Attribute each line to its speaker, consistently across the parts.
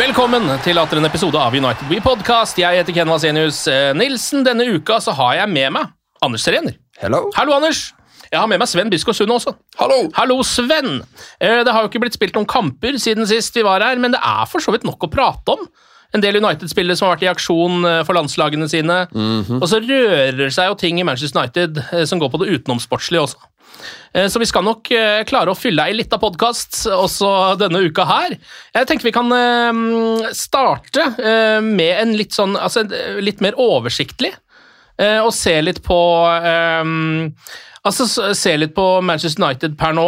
Speaker 1: Velkommen til atter en episode av United We Podcast. Jeg heter Ken Vasenius eh, Nilsen. Denne uka så har jeg med meg Anders Serener.
Speaker 2: Hello.
Speaker 1: Hallo, Anders. Jeg har med meg Sven Biskår Sunde også.
Speaker 3: Hallo!
Speaker 1: Hallo, Sven. Eh, Det har jo ikke blitt spilt noen kamper siden sist vi var her, men det er for så vidt nok å prate om. En del United-spillere som har vært i aksjon eh, for landslagene sine. Og så rører seg jo ting i Manchester United som går på det utenomsportslige også. Eh, Så vi skal nok eh, klare å fylle ei lita podkast også denne uka her. Jeg tenker vi kan eh, starte med en litt sånn Altså litt mer oversiktlig. Og se litt på Altså se litt på Manchester United per nå,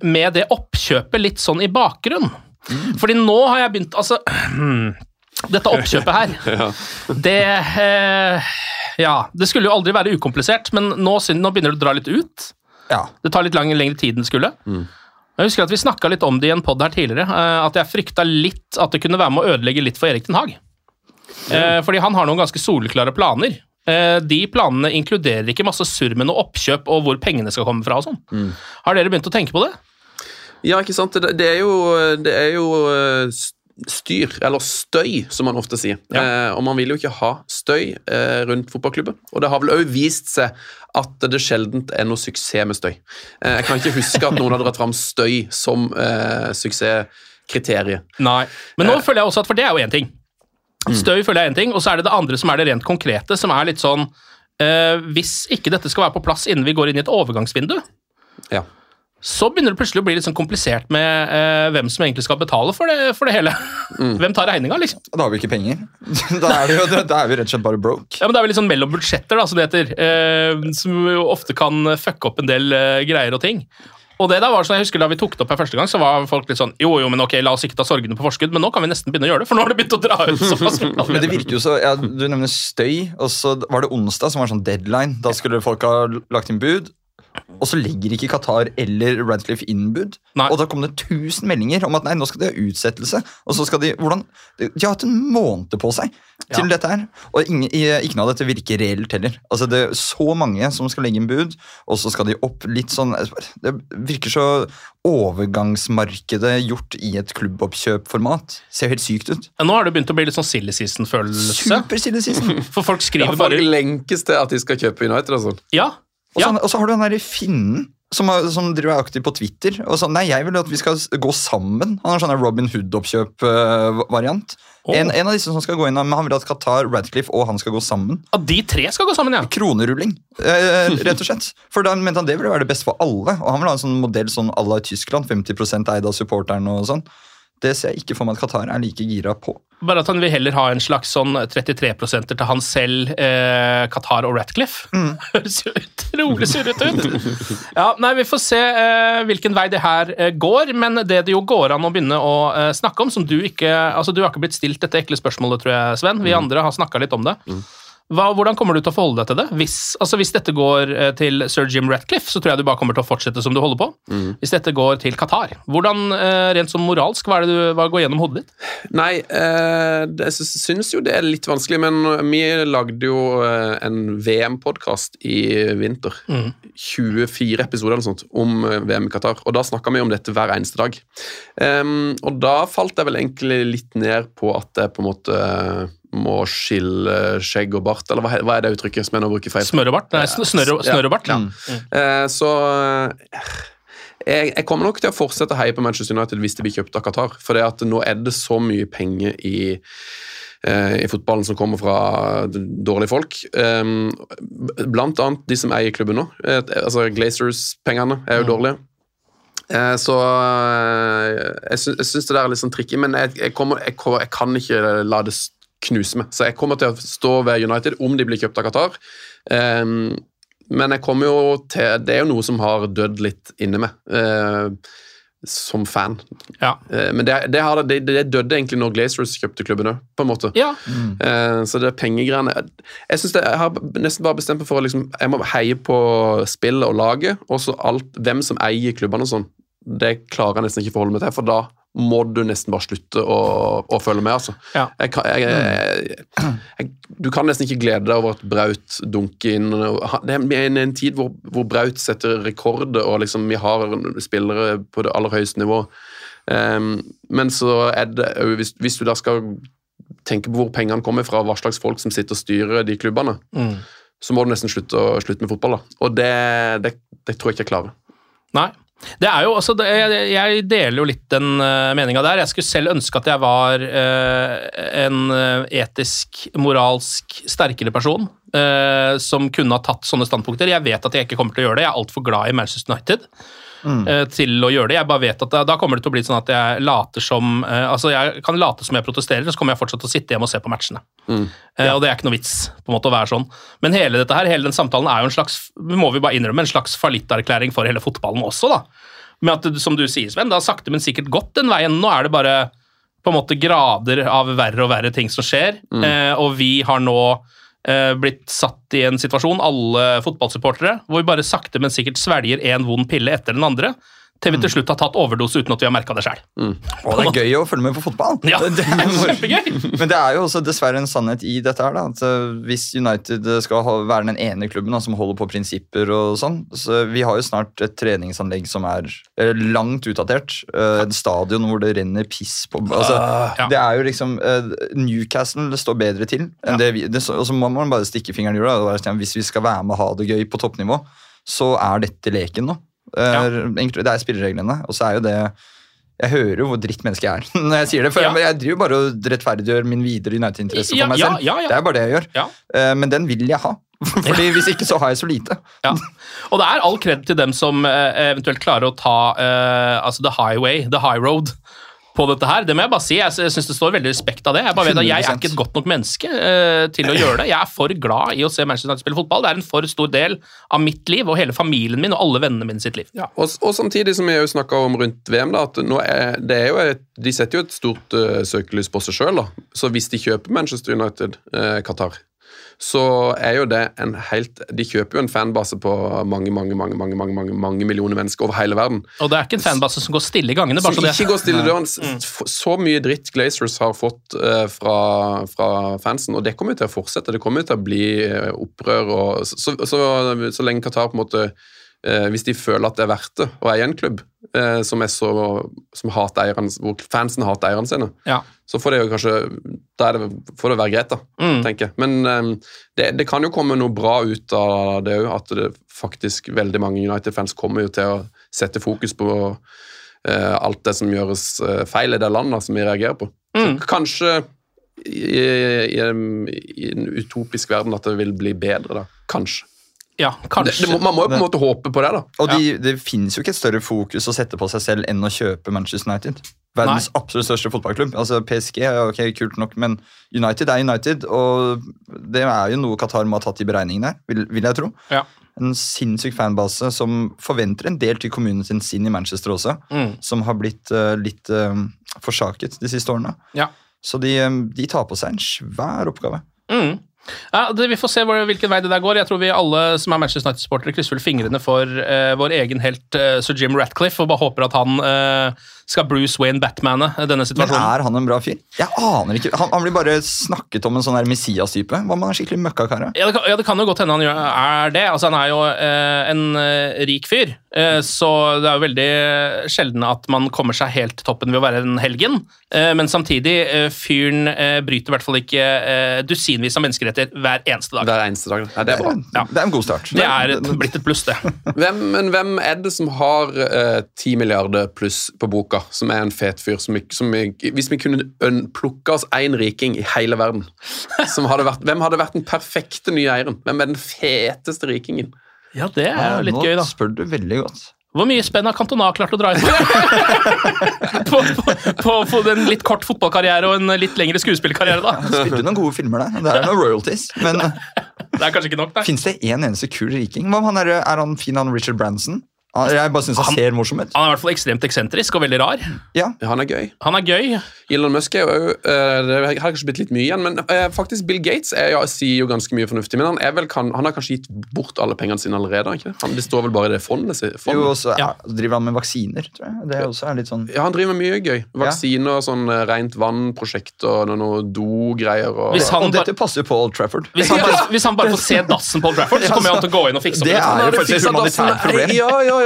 Speaker 1: med det oppkjøpet litt sånn i bakgrunn. Fordi nå har jeg begynt Altså Dette oppkjøpet her, det eh, Ja, det skulle jo aldri være ukomplisert, men nå, nå begynner det å dra litt ut.
Speaker 2: Ja.
Speaker 1: Det tar litt lang, lengre tid enn det skulle. Jeg husker at Vi snakka litt om det i en pod her tidligere, eh, at jeg frykta litt at det kunne være med å ødelegge litt for Erik Den Haag. Eh, Fordi han har noen ganske soleklare planer. Eh, De planene inkluderer ikke masse surr med noe oppkjøp og hvor pengene skal komme fra. og sånn. Har dere begynt å tenke på det?
Speaker 4: Ja, ikke sant? Det, er jo, det er jo styr, eller støy, som man ofte sier.
Speaker 1: Ja.
Speaker 4: Eh, og man vil jo ikke ha støy eh, rundt fotballklubben. Og det har vel òg vist seg at det sjelden er noe suksess med støy. Eh, jeg kan ikke huske at noen har dratt fram støy som eh, suksesskriterium.
Speaker 1: Nei. Men nå føler jeg også at For det er jo én ting. Støy føler jeg er én ting, og så er det det andre som er det rent konkrete, som er litt sånn eh, Hvis ikke dette skal være på plass innen vi går inn i et overgangsvindu,
Speaker 4: Ja.
Speaker 1: Så begynner det plutselig å bli litt sånn komplisert med eh, hvem som egentlig skal betale for det, for det hele. Hvem tar regninga, liksom?
Speaker 2: Da har vi ikke penger. Da er, vi jo, da er vi rett og slett bare broke.
Speaker 1: Ja, men Det er vel litt sånn mellom budsjetter, da, som det heter. eh, som jo ofte kan fucke opp en del eh, greier og ting. Og det da var sånn, jeg husker Da vi tok det opp her første gang, så var folk litt sånn Jo, jo, men ok, la oss ikke ta sorgene på forskudd, men nå kan vi nesten begynne å gjøre det, for nå har det begynt å dra ut såpass.
Speaker 2: Men det virker jo så, ja, Du nevner støy, og så var det onsdag som var sånn deadline. Da skulle folk ha lagt inn bud. Og så legger ikke Qatar eller Radcliffe inn bud.
Speaker 1: Nei.
Speaker 2: Og da kom det 1000 meldinger om at nei, nå skal de ha utsettelse. Og så skal De hvordan, de har hatt en måned på seg til
Speaker 1: Ja.
Speaker 2: dette her. Og ingen, ikke noe av dette virker reelt heller. Altså Det er så mange som skal legge inn bud, og så skal de opp litt sånn Det virker så overgangsmarkedet gjort i et klubboppkjøpformat. Ser helt sykt ut.
Speaker 1: Nå har det begynt å bli litt sånn silly season-følelse.
Speaker 2: Super silly season.
Speaker 1: For folk
Speaker 4: Ja,
Speaker 1: skriver
Speaker 4: folk
Speaker 1: bare
Speaker 4: lenkes til at de skal kjøpe United og sånn.
Speaker 1: Ja.
Speaker 2: Og så,
Speaker 1: ja.
Speaker 2: og så har du den der finnen som, som driver er aktiv på Twitter. og sånn, Nei, jeg vil at vi skal gå sammen. Han har sånn Robin Hood-oppkjøp-variant.
Speaker 1: Oh.
Speaker 2: En, en av disse som skal gå inn, men Han vil at Qatar, Radcliffe og han skal gå sammen.
Speaker 1: At de tre skal gå sammen, ja.
Speaker 2: Kronerulling, eh, rett og slett. For da mente han det ville være det beste for alle. Og han vil ha en sånn modell sånn à la Tyskland, 50% eid av supporterne og sånn. Det ser jeg ikke for meg at Qatar er like gira på.
Speaker 1: Bare at han vil heller ha en slags sånn 33 prosenter til han selv, eh, Qatar og Ratcliffe. Høres jo utrolig surrete ut. Ja, nei, Vi får se eh, hvilken vei det her eh, går, men det det jo går an å begynne å eh, snakke om, som du ikke altså Du har ikke blitt stilt dette ekle spørsmålet, tror jeg, Sven. Vi andre har snakka litt om det. Hva, hvordan kommer du til å forholde deg til det? Hvis, altså hvis dette går eh, til sir Jim Ratcliffe, så tror jeg du bare kommer til å fortsette som du holder på. Hvis dette går til Qatar, hvordan eh, rent sånn moralsk, hva det du, hva går gjennom hodet ditt?
Speaker 4: Nei, eh, jeg syns jo det er litt vanskelig, men vi lagde jo en VM-podkast i vinter. 24 episoder eller sånt om VM i Qatar, og da snakka vi om dette hver eneste dag. Em, og da falt jeg vel egentlig litt ned på at jeg på en måte må skille skjegg og bart, eller hva, hva er det uttrykket som jeg nå bruker feil?
Speaker 1: Smør og bart? Nei, snør snørr og, bart.
Speaker 4: Ja. Mm. så eh, jeg, jeg kommer nok til å fortsette å heie på Manchester United hvis det blir kjøpt av Qatar. For det at nå er det så mye penger i, eh, i fotballen som kommer fra dårlige folk. Um, blant annet de som eier klubben nå. Eh, altså Glazers-pengene er jo dårlige. Eh, Så eh, jeg, sy syns det der er litt sånn tricky, men jeg, jeg, kommer, jeg, jeg kan ikke la det s- knuse meg. Så jeg kommer til å stå ved United om de blir kjøpt av Qatar. Um, men jeg kommer jo til Det er jo noe som har dødd litt inni meg. Uh, som fan.
Speaker 1: Ja.
Speaker 4: Uh, men det, det, har, det, det døde egentlig når Glazers kjøpte klubben òg, på en måte.
Speaker 1: Ja.
Speaker 4: Eh, så det pengegreiene Jeg synes jeg har nesten bare bestemt meg for å liksom, jeg må heie på spillet og laget, og så alt, hvem som eier klubbene og sånn. Det klarer jeg nesten ikke forholde meg til, for da må du nesten bare slutte å, å følge med. altså.
Speaker 1: Ja.
Speaker 4: Jeg kan, jeg, jeg, du kan nesten ikke glede deg over at Braut dunker inn. Det er en, en tid hvor, hvor Braut setter rekorder, og liksom vi har spillere på det aller høyeste nivå. Um, men så er det hvis, hvis du da skal tenke på hvor pengene kommer fra, hva slags folk som sitter og styrer de klubbene,
Speaker 1: Mm.
Speaker 4: så må du nesten slutte, å- slutte med fotball. da. Og det, det, det tror jeg ikke jeg klarer.
Speaker 1: Nei. Det er jo, også, jeg, deler jo litt den uh, meninga der. Jeg skulle selv ønske at jeg var eh, en eh, etisk, moralsk sterkere person eh, som kunne ha tatt sånne standpunkter. Jeg vet at jeg ikke kommer til å gjøre det. Jeg er altfor glad i Manchester United eh, til å gjøre det. Jeg bare vet at da, da kommer det til å bli sånn at jeg later som eh, Altså, jeg kan late som jeg protesterer, så kommer jeg fortsatt til å sitte hjemme og se på matchene. Eh, og det er ikke noe vits på en måte å være sånn. Men hele dette her, hele den samtalen er jo en slags må vi bare innrømme, en slags fallitterklæring for hele fotballen også. da. Med at, som du sier, Sven, det har sakte, men sikkert gått den veien. Nå er det bare på en måte grader av verre og verre ting som skjer, eh, og vi har nå blitt satt i en situasjon, alle fotballsupportere, hvor vi bare sakte, men sikkert svelger en vond pille etter den andre, til vi til slutt har tatt overdose uten at vi har merka det sjøl.
Speaker 2: Og det er gøy å følge med på fotball.
Speaker 1: Ja, det er kjempegøy!
Speaker 2: Men det er jo også dessverre en sannhet i dette her, da. At eh, hvis United skal være den ene klubben da, som holder på prinsipper og sånn så Vi har jo snart et treningsanlegg som er eh, langt utdatert. Eh, Et stadion hvor det renner piss på altså,
Speaker 1: Ja.
Speaker 2: Det er jo liksom Newcastle står bedre til enn det vi det, Og så må man bare stikke fingeren i jorda. Hvis vi skal være med og ha det gøy på toppnivå, så er dette leken nå. Eh, enkelt- Det er spillereglene, og så er jo det jeg hører jo hvor dritt menneske jeg er når jeg sier det. For
Speaker 1: Ja.
Speaker 2: jeg, jeg driver bare og rettferdiggjør min videre United-interesse
Speaker 1: Ja,
Speaker 2: for meg selv.
Speaker 1: ja, ja.
Speaker 2: Det er bare det jeg gjør.
Speaker 1: Ja.
Speaker 2: Eh, Men den vil jeg ha. Fordi Hvis ikke så har jeg så lite.
Speaker 1: Ja. Og det er all kred til dem som eh, eventuelt klarer å ta uh, altså the highway, the high road, på dette her. Det må jeg bare si. Jeg, syns det står veldig respekt av det. Jeg bare vet at jeg er ikke et godt nok menneske uh, til å gjøre det. Jeg er for glad i å se Manchester United spille fotball. Det er en for stor del av mitt liv og hele familien min og alle vennene mine sitt liv.
Speaker 4: Og, og samtidig som vi jo snakka om rundt VM, da, at nå er, det er jo et, de setter jo et stort uh, søkelys på seg sjøl. Så hvis de kjøper Manchester United, uh, Qatar, så er jo det en helt De kjøper jo en fanbase på mange mange, mange, mange, mange, mange, mange millioner mennesker over hele verden.
Speaker 1: Og det er ikke en fanbase som går stille i gangene. bare
Speaker 4: Som
Speaker 1: så det.
Speaker 4: ikke går stille døren. S- Så mye dritt Glazers har fått eh, fra, fra fansen, og det kommer jo til å fortsette. Det kommer jo til å bli eh, opprør. Og, så, så, så, så lenge Qatar på en måte eh, Hvis de føler at det er verdt det å eie en klubb eh, som er så som eierne, hvor fansen hater eierne sine,
Speaker 1: Ja.
Speaker 4: så får det jo kanskje Da det, får det være greit, da,
Speaker 1: Mm.
Speaker 4: tenker jeg. Men eh, det, det kan jo komme noe bra ut av det òg, at det faktisk veldig mange United-fans kommer jo til å sette fokus på eh, alt det som gjøres eh, feil i det landet som vi reagerer på.
Speaker 1: Mm.
Speaker 4: Så kanskje i, i, en- i en utopisk verden at det vil bli bedre, da. Kanskje.
Speaker 1: Ja, kanskje.
Speaker 4: det må, man må jo på en måte håpe på det, da.
Speaker 2: Og de, det finnes jo ikke et større fokus å sette på seg selv enn å kjøpe Manchester United. Verdens absolutt største fotballklubb. Altså PSG er ok, kult nok, men United er United, og det er jo noe Qatar må ha tatt i beregningen her, vil, vil jeg tro.
Speaker 1: Ja.
Speaker 2: En sinnssyk fanbase som forventer en del til kommunen sin i Manchester også,
Speaker 1: Mm.
Speaker 2: som har blitt uh, litt uh, forsaket de siste årene.
Speaker 1: Ja.
Speaker 2: Så de, eh, de tar på seg en svær oppgave.
Speaker 1: Mm. Ja, det, Vi får se hvor, hvilken vei det der går. Jeg tror vi alle som er Manchester United-supportere krysser vel fingrene for uh, vår egen helt uh, sir Jim Ratcliffe og bare håper at han eh, skal Bruce Wayne Batmane denne situasjonen.
Speaker 2: Men er han en bra fyr? Jeg aner ikke. Han, han blir bare snakket om en sånn Messias-type. Hva om han er skikkelig møkkakar?
Speaker 1: Ja det, kan, ja, det kan jo godt hende han gjør, er det. Altså, han er jo eh, en eh, rik fyr, eh, så det er jo veldig sjelden at man kommer seg helt til toppen ved å være en helgen. Eh, men samtidig, eh, fyren eh, bryter i hvert fall ikke eh, dusinvis av menneskeretter hver eneste dag.
Speaker 4: Hver eneste dag. Ja, det er bra.
Speaker 2: Det er en god start.
Speaker 1: Det er et, blitt et pluss, det.
Speaker 4: Hvem, men hvem er det som har eh, milliarder pluss på boka, som er en fet fyr? Som, vi- som vi, hvis vi kunne plukke oss én riking i hele verden, som hadde vært, hvem hadde vært den perfekte nye eieren? Hvem er den feteste rikingen?
Speaker 1: Ja, det er jo litt
Speaker 2: Nå
Speaker 1: gøy, da.
Speaker 2: spør du veldig godt.
Speaker 1: Hvor mye spenn har Cantona klart å dra inn på, på, på, på en litt kort fotballkarriere og en litt lengre skuespillkarriere, da?
Speaker 2: Spilte noen gode filmer der. Det er noen royalties. Men
Speaker 1: Det er kanskje ikke nok, nei.
Speaker 2: fins det en eneste kul riking? Er, er han fin, han Richard Branson? Han- Jeg bare syns han ser morsom ut.
Speaker 1: Han er i hvert fall ekstremt eksentrisk og veldig rar.
Speaker 2: Ja,
Speaker 4: Ja, han er gøy.
Speaker 1: Han er gøy.
Speaker 4: Elon Musk er jo eh, Det har kanskje blitt litt mye igjen, men eh, faktisk Bill Gates er, ja, sier jo ganske mye fornuftig. Men han, er vel, kan, han har kanskje gitt bort alle pengene sine allerede? han Ikke? det? Han, det står vel bare i det fondet? fondet.
Speaker 2: Jo, og så
Speaker 1: Ja.
Speaker 2: ja, driver han med vaksiner, tror jeg. Det er også er litt sånn
Speaker 4: Ja, han driver med mye gøy. Vaksiner, sånn eh, rent vann-prosjekt og noe, noe do-greier. Og,
Speaker 1: Hvis han
Speaker 2: Og dette passer jo på Old Trafford.
Speaker 1: Hvis han, bare, hvis han bare får se dassen på Old Trafford, så kommer han til å gå inn og fikse opp
Speaker 2: Det
Speaker 1: litt.
Speaker 2: er jo faktisk et humanitært problem.
Speaker 4: Ja, ja, ja.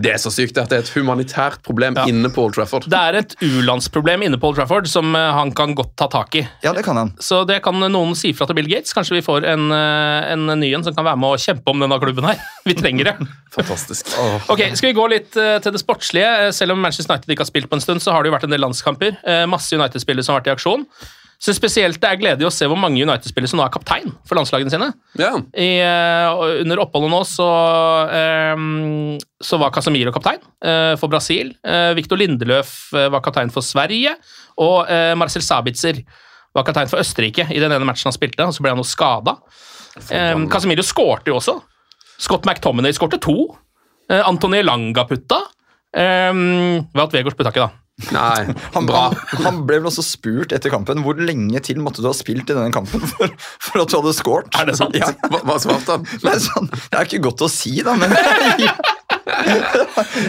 Speaker 4: Det er så sykt at det er et humanitært problem
Speaker 1: Ja.
Speaker 4: inne på Old Trafford.
Speaker 1: Det er et u-landsproblem inne på Old Trafford som eh, han kan godt ta tak i.
Speaker 2: Ja, det kan han.
Speaker 1: Så det kan noen si fra til Bill Gates. Kanskje vi får en, eh, en ny en som kan være med å kjempe om denne klubben her. Vi trenger det.
Speaker 4: Fantastisk.
Speaker 1: Ok, Skal vi gå litt eh, til det sportslige? Selv om Manchester United ikke har spilt på en stund, så har det jo vært en del landskamper. Masse United-spillere som har vært i aksjon. Så spesielt det er gledelig å se hvor mange United-spillere som nå er kaptein for landslagene sine.
Speaker 4: Ja.
Speaker 1: I, eh, under oppholdet nå så, um, så var Casemiro kaptein uh, for Brasil. Uh, Victor Lindeløf eh, var kaptein for Sverige. Og uh, Marcel Sabitzer var kaptein for Østerrike i den ene matchen han spilte, og så ble han noe skada. Um, Casemiro skårte jo også. Scott McTominay skårte to. Uh, Antony Langa putta. Um, Valt Weghorst putta ikke, da.
Speaker 4: Nei,
Speaker 2: Han,
Speaker 4: bra.
Speaker 2: han, han ble vel også spurt etter kampen hvor lenge til måtte du ha spilt i denne kampen for, for at du hadde scoret.
Speaker 1: Er det sant?
Speaker 2: Ja.
Speaker 4: Hva, hva svarte han?
Speaker 2: Det er, sånn, det er ikke godt å si, da, men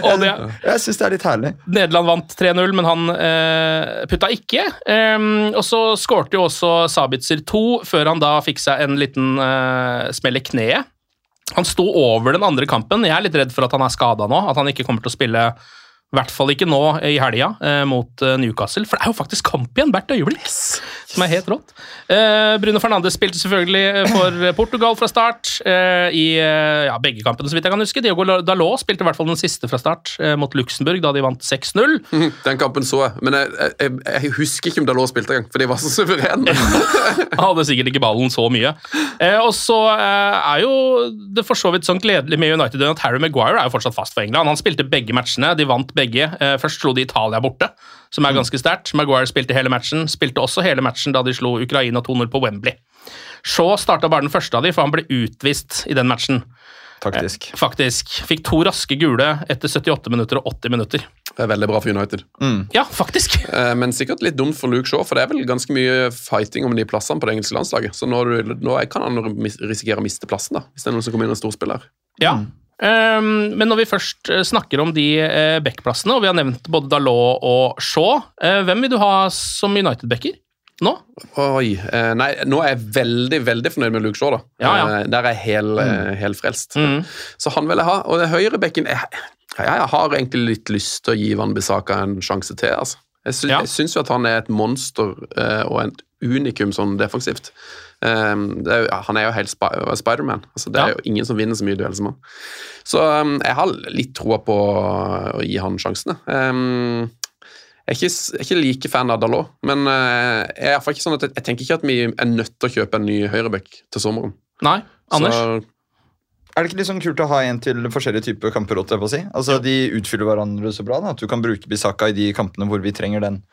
Speaker 1: Og det,
Speaker 2: jeg syns det er litt herlig.
Speaker 1: Nederland vant 3-0, men han eh, putta ikke. Um, og så skårte jo også Sabitzer 2, før han da fikk seg en liten eh, smell i kneet. Han sto over den andre kampen. Jeg er litt redd for at han er skada nå, at han ikke kommer til å spille i hvert fall ikke nå i helga eh, mot eh, Newcastle, for det er jo faktisk kamp igjen hvert øyeblikk. Som er helt rått. Eh, Bruno Fernandes spilte selvfølgelig for Portugal fra start eh, i eh, ja, begge kampene, så vidt jeg kan huske. Diogo Dalot spilte i hvert fall den siste fra start eh, mot Luxembourg, da de vant 6-0.
Speaker 4: Den kampen så jeg, men jeg, jeg, jeg husker ikke om Dalot spilte engang, for de var så suverene.
Speaker 1: Han hadde sikkert ikke ballen så mye. Eh, og så eh, er jo det for så vidt sånn gledelig med United at Harry Maguire er jo fortsatt fast for England. Han spilte begge matchene, de vant begge. Eh, først slo de Italia borte, som er ganske sterkt. Maguire spilte hele matchen, spilte også hele matchen da de slo Ukraina 2-0 på Wembley. Shaw starta bare den første av de, for han ble utvist i den matchen.
Speaker 2: Faktisk.
Speaker 1: Faktisk. Fikk to raske gule etter 78 minutter og 80 minutter.
Speaker 4: Det er veldig bra for United.
Speaker 1: Ja, faktisk!
Speaker 4: Eh, Men sikkert litt dumt for Luke Shaw, for det er vel ganske mye fighting om de plassene på det engelske landslaget. Så nå, nå kan han risikere å miste plassen, da, hvis det er noen som kommer inn en storspiller.
Speaker 1: Ja. Ehm, men når vi først eh, snakker om de uh, backplassene, og vi har nevnt både Dalot og Shaw, eh, hvem vil du ha som United-backer nå?
Speaker 4: Oi, eh, nei, Nå er jeg veldig veldig fornøyd med Luke Shaw. da.
Speaker 1: Ja, ja.
Speaker 4: Eh, Der er jeg hel, mm. helt frelst.
Speaker 1: Mm.
Speaker 4: Så han vil jeg ha. Og høyrebekken jeg, jeg har egentlig litt lyst til å gi Van Bissaka en sjanse til. altså. Jeg, syns,
Speaker 1: Ja.
Speaker 4: jeg syns jo at han er et monster eh, og et unikum sånn defensivt. Um, er jo, han er jo helt spi Spiderman. Altså, det
Speaker 1: Ja.
Speaker 4: er jo ingen som vinner så mye duell som han. Så um, jeg har litt troa på å gi han sjansene. Um, jeg er ikke, jeg er ikke like fan av Dalot, men eh, jeg, er ikke sånn at jeg, jeg tenker ikke at vi er nødt til å kjøpe en ny høyreback til sommeren.
Speaker 1: Nei, Anders?
Speaker 4: Så,
Speaker 2: Er det ikke litt sånn kult å ha en til forskjellige typer kamper? si? Altså, De utfyller hverandre så bra. da, At du kan bruke Bisaka i de kampene hvor vi trenger den,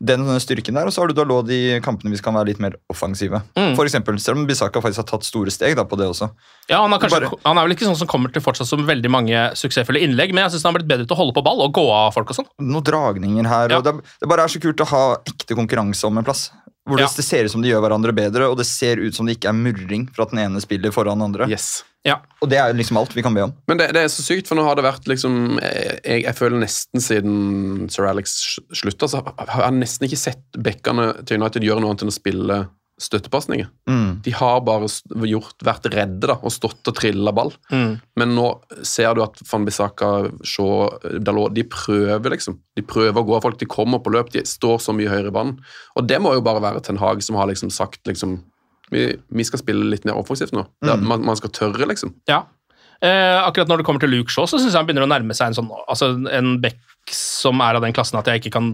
Speaker 2: den styrken der. Og så har du Dalot i kampene vi kan være litt mer offensive.
Speaker 1: Mm.
Speaker 2: For eksempel, Selv om Bisaka faktisk har tatt store steg da på det også.
Speaker 1: Ja, han, er kanskje,
Speaker 2: Bare-
Speaker 1: han er vel ikke sånn som kommer til fortsatt som veldig mange suksessfulle innlegg, men jeg syns han har blitt bedre til å holde på ball og gå av folk og sånn.
Speaker 2: Noen dragninger her.
Speaker 1: Ja.
Speaker 2: og det, det bare er så kult å ha ekte konkurranse om en plass. Hvor
Speaker 1: Ja.
Speaker 2: det, ser ut som de gjør hverandre bedre, og det ser ut som det ikke er murring for at den ene spiller foran den andre.
Speaker 4: Yes.
Speaker 1: Ja.
Speaker 2: Og det er liksom alt vi kan be om.
Speaker 4: Men det, det er så sykt, for nå har det vært liksom Jeg, jeg føler nesten siden Sir Alex slutta, så har jeg nesten ikke sett bekkene til United gjøre noe annet enn å spille støttepasninger.
Speaker 2: Mm.
Speaker 4: De har bare gjort, vært redde da, og stått og trilla ball.
Speaker 1: Mm.
Speaker 4: Men nå ser du at Van Bissaka, Shaw, Dalot De prøver, liksom. De prøver å gå av folk. De kommer på løp, de står så mye høyere i banen. Og det må jo bare være Ten Hag som har liksom sagt liksom vi, vi skal spille litt mer offensivt nå. Det, er- man, man skal tørre, liksom.
Speaker 1: Ja. Eh, akkurat når det kommer til Luke Shaw, så syns jeg han begynner å nærme seg en sånn Altså en bekk som er av den klassen at jeg ikke kan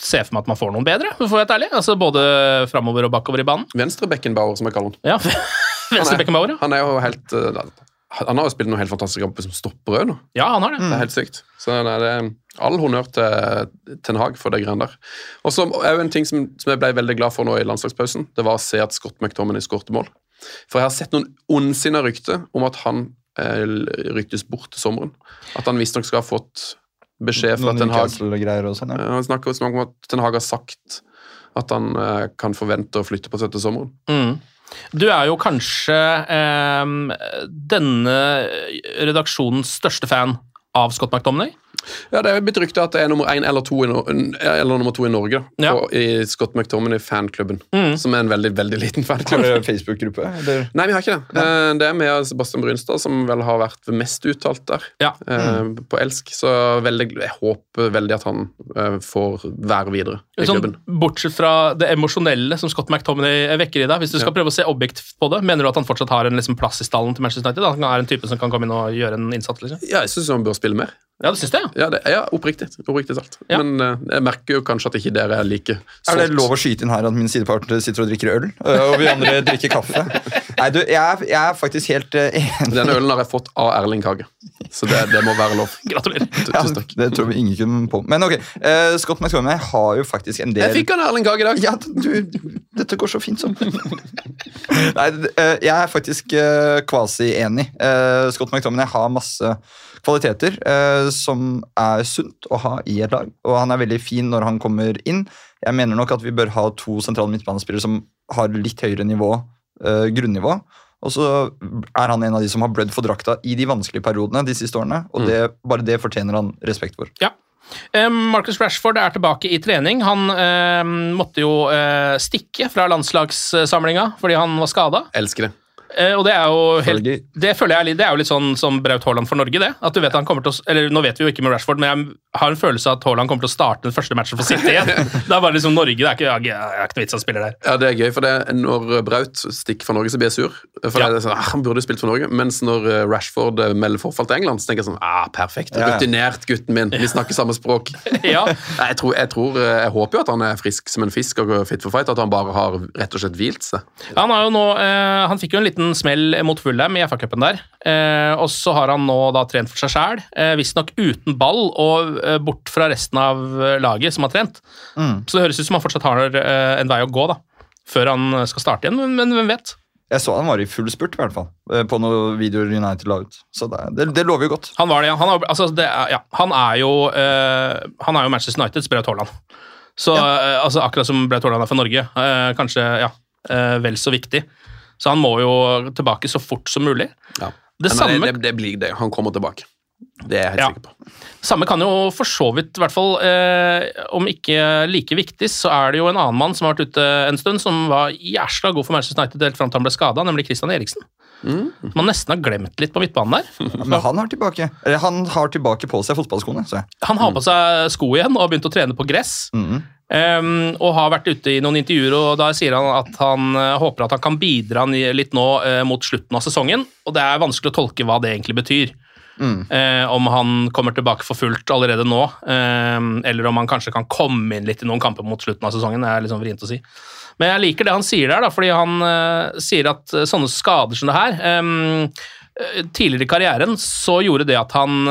Speaker 1: se for meg at man får noen bedre, for å være helt ærlig. Altså både framover og bakover i banen.
Speaker 4: Venstre Beckenbauer, som jeg kaller han.
Speaker 1: Ja, Venstre han, ja.
Speaker 4: Han er jo helt eh, Han har jo spilt noen helt fantastiske kamper som stopper òg nå.
Speaker 1: Ja, han har det.
Speaker 4: Det er helt sykt. Så nei, det er all honnør til Ten Hag for det greiene der. Og så er jo en ting som, som jeg ble veldig glad for nå i landslagspausen, det var å se at Scott McTominay skårte mål. For jeg har sett noen ondsinna rykter om at han eh, ryktes bort til sommeren. At han visstnok skal ha fått beskjed fra Ten Hag.
Speaker 2: Sånn. Ja.
Speaker 4: Han snakker om at Ten Hag har sagt at han eh, kan forvente å flytte på seg til sommeren.
Speaker 1: Mm. Du er jo kanskje eh, denne redaksjonens største fan av Scott McTominay.
Speaker 4: Ja, Det er blitt rykta at det er nummer én eller, eller nummer to i Norge.
Speaker 1: Ja.
Speaker 4: på, I Scott McTominay-fanklubben.
Speaker 1: Mm.
Speaker 4: Som er en veldig veldig liten
Speaker 2: Har
Speaker 4: fanklubb.
Speaker 2: dere Facebook-gruppe?
Speaker 4: Nei, vi har ikke det. Eh, Det er med Sebastian Brynstad, som vel har vært mest uttalt der.
Speaker 1: Ja.
Speaker 4: mm. På Elsk. Så veldig, jeg håper veldig at han eh, får være videre i
Speaker 1: Sånn,
Speaker 4: klubben.
Speaker 1: bortsett fra det emosjonelle som Scott McTominay vekker i deg, hvis du skal
Speaker 4: Ja.
Speaker 1: prøve å se objektivt på det, mener du at han fortsatt har en liksom, plass i stallen til Manchester United? Da? han er en type som kan komme inn og gjøre en innsats? Liksom?
Speaker 4: Ja, jeg syns han bør spille mer.
Speaker 1: Ja, du syns det? ja?
Speaker 4: Ja, det, ja oppriktig. Oppriktig salt.
Speaker 1: Ja.
Speaker 4: Men uh, jeg merker jo kanskje at ikke dere er like
Speaker 2: Er det lov å skyte inn her at min sidepartner sitter og drikker øl, øh, og vi andre drikker kaffe? Nei, du, jeg er, jeg er faktisk helt øh, enig.
Speaker 4: Denne ølen har jeg fått av Erling Kage, så det, det må være lov.
Speaker 1: Gratulerer.
Speaker 4: Tu-
Speaker 2: Ja,
Speaker 4: takk.
Speaker 2: det tror vi ingen kunne på. Men ok, uh, Scott McTormay har jo faktisk en del
Speaker 4: Jeg fikk han Erling Kage i dag.
Speaker 2: Ja, du, dette går så fint som Nei, eh, jeg er faktisk eh, kvasi-enig. Eh, Scott McTormay har masse kvaliteter eh, som er sunt å ha i et lag, og han er veldig fin når han kommer inn. Jeg mener nok at vi bør ha to sentrale midtbanespillere som har litt høyere nivå, eh, grunnivå. Og så er han en av de som har blødd for drakta i de vanskelige periodene de siste årene, og det, bare det fortjener han respekt for.
Speaker 1: Ja. Eh, Marcus Rashford er tilbake i trening. Han eh, måtte jo eh, stikke fra landslagssamlinga fordi han var skada.
Speaker 4: Elsker det.
Speaker 1: Eh, og det er jo helt det føler jeg er litt, det er jo litt sånn som Braut Haaland for Norge, det. At du vet han kommer til å, eller Nå vet vi jo ikke med Rashford, men jeg har en følelse av at Haaland kommer til å starte den første matchen for City igjen. det er bare liksom Norge, det er ikke, jeg er ikke noe vits i å spille der.
Speaker 4: Ja, det er gøy, for det, når Braut stikker for Norge, så blir jeg sur. For
Speaker 1: Ja.
Speaker 4: det er sånn, ah, Han burde spilt for Norge. Mens når eh, Rashford eh, melder forfall til England, så tenker jeg sånn ah, Perfekt.
Speaker 2: Ja.
Speaker 4: Rutinert, gutten min. Vi snakker samme språk.
Speaker 1: Ja,
Speaker 4: Jeg, tror, jeg, tror, jeg håper jo at han er frisk som en fisk og fit for fight. At han bare har rett og slett hvilt seg.
Speaker 1: Han, har jo nå, eh, han fikk jo en liten smell mot Fulham i FA-cupen der. Eh, og så har han nå da trent for seg sjæl, eh, visstnok uten ball og eh, bort fra resten av eh, laget som har trent.
Speaker 2: Mm.
Speaker 1: Så det høres ut som han fortsatt har eh, en vei å gå da, før han skal starte igjen, men, men hvem vet?
Speaker 2: Jeg så han var i full spurt, i hvert fall, eh, på noen videoer United la ut. Så det, det, det lover jo godt.
Speaker 1: Han var det, ja. Han, er, altså, det er, ja. han er jo eh, Han er jo Manchester Uniteds Braut Haaland. Så eh, altså, akkurat som Braut Haaland er for Norge, eh, kanskje ja, eh, vel så viktig. Så han må jo tilbake så fort som mulig.
Speaker 4: Ja.
Speaker 1: Det
Speaker 4: Men
Speaker 1: samme,
Speaker 4: det, det blir det. Han kommer tilbake. Det er jeg helt
Speaker 1: Ja.
Speaker 4: sikker på.
Speaker 1: samme kan jo for så vidt, i hvert fall eh, om ikke like viktig, så er det jo en annen mann som har vært ute en stund, som var jæsla god for Manchester United helt fram til han ble skada, nemlig Christian Eriksen. Mm. man nesten har glemt litt på midtbanen der.
Speaker 2: Ja, Men han har tilbake Eller han har tilbake på seg fotballskoene.
Speaker 1: Han har på seg sko igjen og har begynt å trene på gress.
Speaker 2: Mhm.
Speaker 1: Um, og har vært ute i noen intervjuer, og da sier han at han uh, håper at han kan bidra litt nå uh, mot slutten av sesongen. Og det er vanskelig å tolke hva det egentlig betyr.
Speaker 2: Mm.
Speaker 1: Uh, om han kommer tilbake for fullt allerede nå, eh, eller om han kanskje kan komme inn litt i noen kamper mot slutten av sesongen. Det er liksom vrient å si. Men jeg liker det han sier der, da, fordi han sier at sånne skader som det her eh, Tidligere i karrieren så gjorde det at han